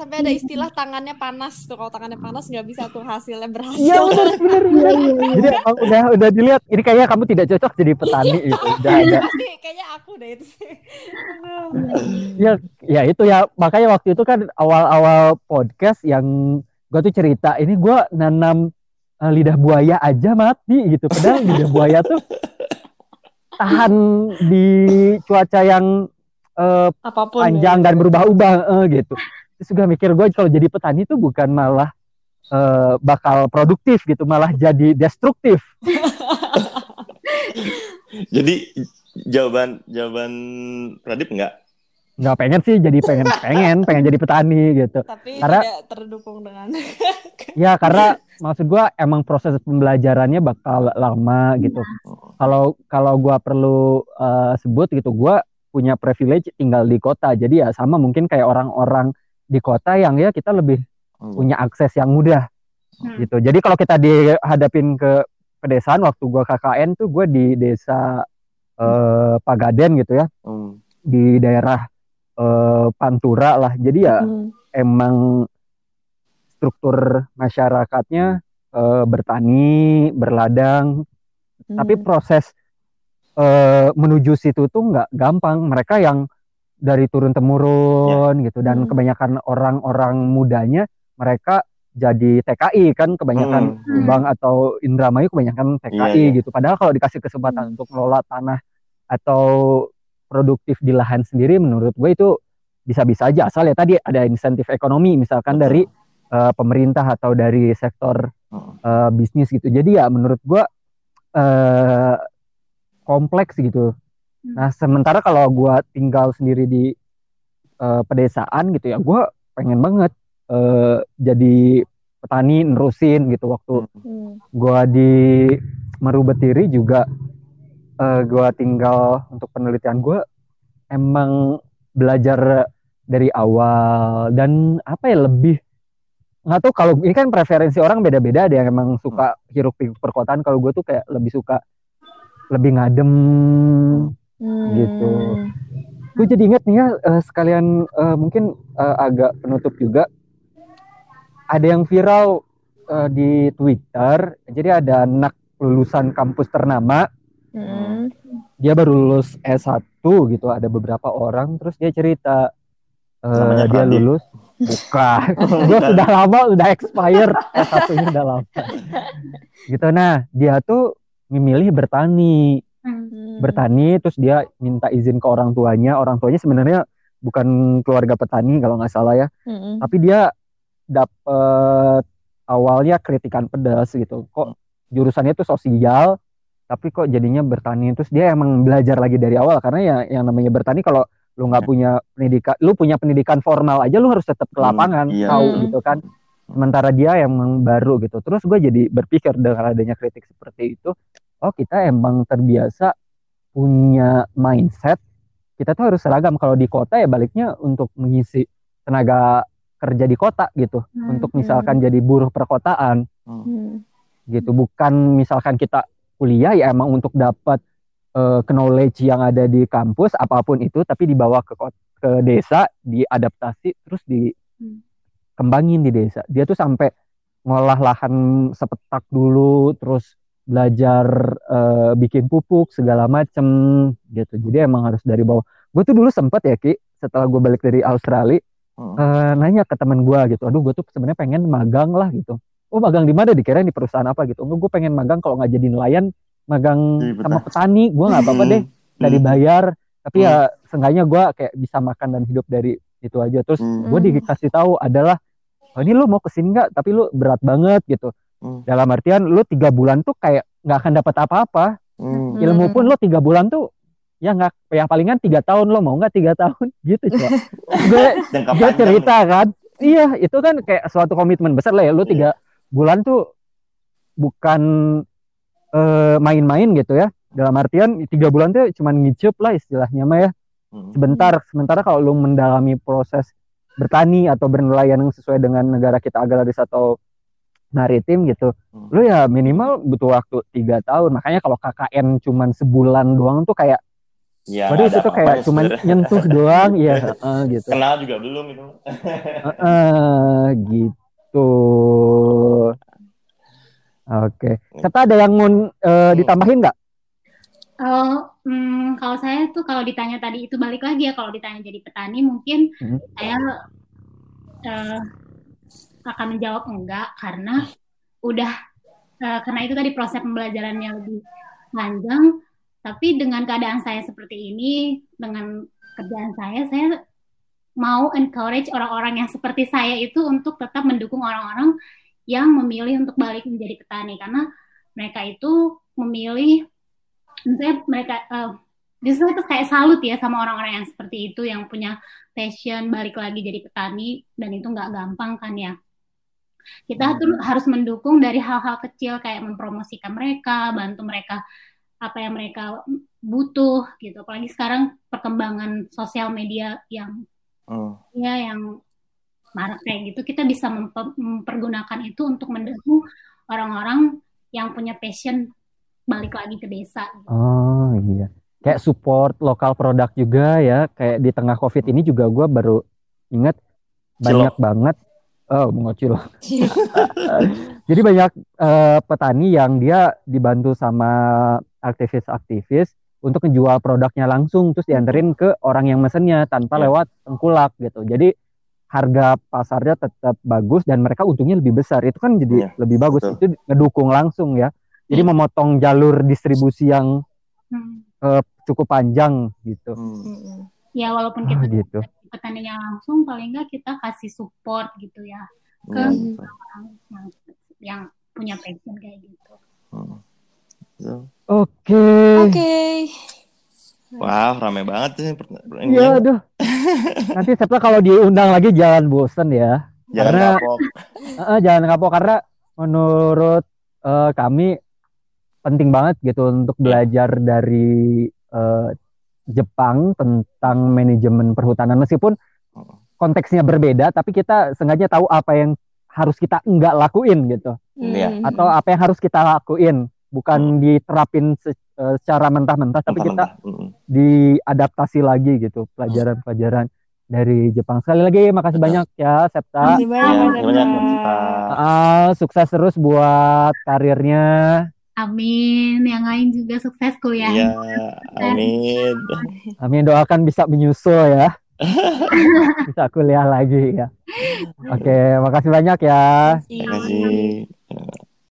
sampai ada istilah tangannya panas tuh kalau tangannya panas nggak bisa tuh hasilnya berhasil. Iya benar [LAUGHS] benar. Iya, iya, iya. Jadi udah udah dilihat ini kayaknya kamu tidak cocok jadi petani iya. itu. Udah ada. [LAUGHS] Kayaknya aku deh itu sih. ya ya itu ya makanya waktu itu kan awal-awal podcast yang gue tuh cerita ini gue nanam uh, lidah buaya aja mati gitu. Padahal lidah buaya tuh tahan di cuaca yang uh, Apa pun panjang ya. dan berubah-ubah uh, gitu. Terus juga mikir gue kalau jadi petani tuh bukan malah uh, bakal produktif gitu malah jadi destruktif. [LAUGHS] Jadi jawaban jawaban Pradip enggak nggak pengen sih jadi pengen [LAUGHS] pengen pengen jadi petani gitu tapi karena tidak terdukung dengan [LAUGHS] ya karena maksud gue emang proses pembelajarannya bakal lama gitu kalau kalau gue perlu uh, sebut gitu gue punya privilege tinggal di kota jadi ya sama mungkin kayak orang-orang di kota yang ya kita lebih hmm. punya akses yang mudah hmm. gitu jadi kalau kita dihadapin ke pedesaan waktu gue KKN tuh gue di desa uh, Pagaden gitu ya hmm. di daerah uh, pantura lah. Jadi ya hmm. emang struktur masyarakatnya uh, bertani, berladang. Hmm. Tapi proses uh, menuju situ tuh nggak gampang. Mereka yang dari turun temurun yeah. gitu dan hmm. kebanyakan orang-orang mudanya mereka jadi TKI kan kebanyakan hmm. Bang atau Indramayu kebanyakan TKI yeah, yeah. gitu. Padahal kalau dikasih kesempatan hmm. untuk ngelola tanah atau produktif di lahan sendiri menurut gue itu bisa-bisa aja asal ya tadi ada insentif ekonomi misalkan Betul. dari uh, pemerintah atau dari sektor uh, bisnis gitu jadi ya menurut gue uh, kompleks gitu hmm. nah sementara kalau gue tinggal sendiri di uh, pedesaan gitu ya gue pengen banget uh, jadi petani nerusin gitu waktu hmm. gue di Marubetiri juga uh, gue tinggal untuk penelitian gue emang belajar dari awal dan apa ya lebih nggak tahu kalau ini kan preferensi orang beda-beda ada yang emang suka hiruk pikuk perkotaan. Kalau gue tuh kayak lebih suka lebih ngadem hmm. gitu. Gue jadi inget nih ya uh, sekalian uh, mungkin uh, agak penutup juga. Ada yang viral uh, di Twitter. Jadi ada anak lulusan kampus ternama Hmm. Dia baru lulus S1 satu gitu ada beberapa orang terus dia cerita uh, dia lulus. Bukan. [LAUGHS] Gue sudah lama udah expire. Satunya udah lama. [LAUGHS] Gitu. Nah dia tuh memilih bertani. Hmm. bertani terus dia minta izin ke orang tuanya. Orang tuanya sebenarnya bukan keluarga petani kalau nggak salah ya. Hmm. tapi dia dapet awalnya kritikan pedas gitu. Kok jurusannya tuh sosial tapi kok jadinya bertani terus dia emang belajar lagi dari awal karena ya yang namanya bertani kalau lu nggak iya. punya pendidikan lu punya pendidikan formal aja lu harus tetap ke hmm, lapangan hmm, iya. tahu gitu kan sementara dia yang baru gitu terus gue jadi berpikir dengan adanya kritik seperti itu oh kita emang terbiasa punya mindset kita tuh harus seragam kalau di kota ya baliknya untuk mengisi tenaga kerja di kota gitu hmm, untuk misalkan hmm. jadi buruh perkotaan hmm. gitu bukan misalkan kita kuliah ya emang untuk dapat uh, knowledge yang ada di kampus apa pun itu tapi dibawa ke ke desa diadaptasi terus dikembangin di desa. Dia tuh sampai ngolah lahan sepetak dulu terus belajar uh, bikin pupuk segala macem gitu. Jadi emang harus dari bawah. Gue tuh dulu sempet ya ki setelah gue balik dari Australia hmm. uh, nanya ke temen gue gitu. Aduh gue tuh sebenarnya pengen magang lah gitu oh magang di mana? Dikira di perusahaan apa gitu. Enggak gue pengen magang. Kalau nggak jadi nelayan magang iya, sama petani. Gue nggak apa-apa deh. Nggak hmm. dibayar. Tapi ya hmm. seenggaknya gue kayak bisa makan dan hidup dari itu aja. Terus hmm. gue dikasih tahu adalah oh, ini lu mau ke sini nggak? Tapi lu berat banget gitu. Dalam artian lu tiga bulan tuh kayak nggak akan dapat apa-apa. Ilmu pun lu tiga bulan tuh ya nggak yang palingan tiga tahun. Lo mau nggak tiga tahun? [LAUGHS] Gitu coba gue gue cerita kan. Iya itu kan kayak suatu komitmen besar lah ya. Lu tiga iya. Bulan tuh bukan uh, main-main gitu ya dalam artian tiga bulan tuh cuman ngicup lah istilahnya mah ya hmm. sebentar sementara kalau lu mendalami proses bertani atau bernelayan yang sesuai dengan negara kita agraris atau maritim gitu hmm. lu ya minimal butuh waktu tiga tahun makanya kalau KKN cuman sebulan doang tuh kayak Ya, Waduh itu tuh kayak cuman nyentuh doang [LAUGHS] ya uh, gitu. Kenal juga belum itu. uh, uh, gitu. Oke. Okay. Serta ada yang mau uh, ditambahin nggak? Oh, hmm, kalau saya tuh kalau ditanya tadi itu balik lagi ya kalau ditanya jadi petani mungkin hmm. saya uh, akan menjawab enggak karena udah uh, karena itu tadi proses pembelajarannya lebih panjang. Tapi dengan keadaan saya seperti ini, dengan kerjaan saya, saya mau encourage orang-orang yang seperti saya itu untuk tetap mendukung orang-orang yang memilih untuk balik menjadi petani. Karena mereka itu memilih misalnya mereka uh, justru itu kayak salut ya sama orang-orang yang seperti itu yang punya passion balik lagi jadi petani dan itu nggak gampang kan ya. Kita hmm. tuh harus mendukung dari hal-hal kecil kayak mempromosikan mereka bantu mereka apa yang mereka butuh gitu. Apalagi sekarang perkembangan sosial media yang hmm. ya yang marak kayak gitu kita bisa mempergunakan itu untuk mendukung orang-orang yang punya passion balik lagi ke desa. Oh iya, kayak support lokal produk juga ya. Kayak di tengah covid ini juga gue baru inget banyak banget. Oh mengocil. [LAUGHS] [LAUGHS] Jadi banyak uh, petani yang dia dibantu sama aktivis-aktivis untuk menjual produknya langsung terus dianterin ke orang yang mesennya tanpa yeah. lewat tengkulak gitu. Jadi harga pasarnya tetap bagus dan mereka untungnya lebih besar itu kan jadi yeah, lebih bagus betul. itu ngedukung langsung ya jadi hmm. memotong jalur distribusi yang hmm. uh, cukup panjang gitu hmm. ya walaupun kita ah, gitu. petaninya langsung paling nggak kita kasih support gitu ya ke yeah, orang yang yang punya passion kayak gitu hmm. Oke. Okay. Oke. Okay. Wow, rame banget sih. Iya, aduh. Nanti setelah kalau diundang lagi jangan bosen ya. Jangan karena, kapok. Uh, jangan kapok karena menurut uh, kami penting banget gitu untuk iya. belajar dari uh, Jepang tentang manajemen perhutanan meskipun konteksnya berbeda tapi kita sengaja tahu apa yang harus kita enggak lakuin gitu. Hmm. Atau apa yang harus kita lakuin bukan hmm. diterapin se uh, secara mentah-mentah tapi kita hmm. diadaptasi lagi gitu pelajaran-pelajaran dari Jepang sekali lagi makasih banyak ya Septa makasih banyak, ya, banyak uh, sukses terus buat karirnya Amin. Yang lain juga sukses kuliah. Iya, amin. Amin doakan bisa menyusul ya. [LAUGHS] bisa kuliah lagi ya. Oke, makasih banyak ya. Terima kasih.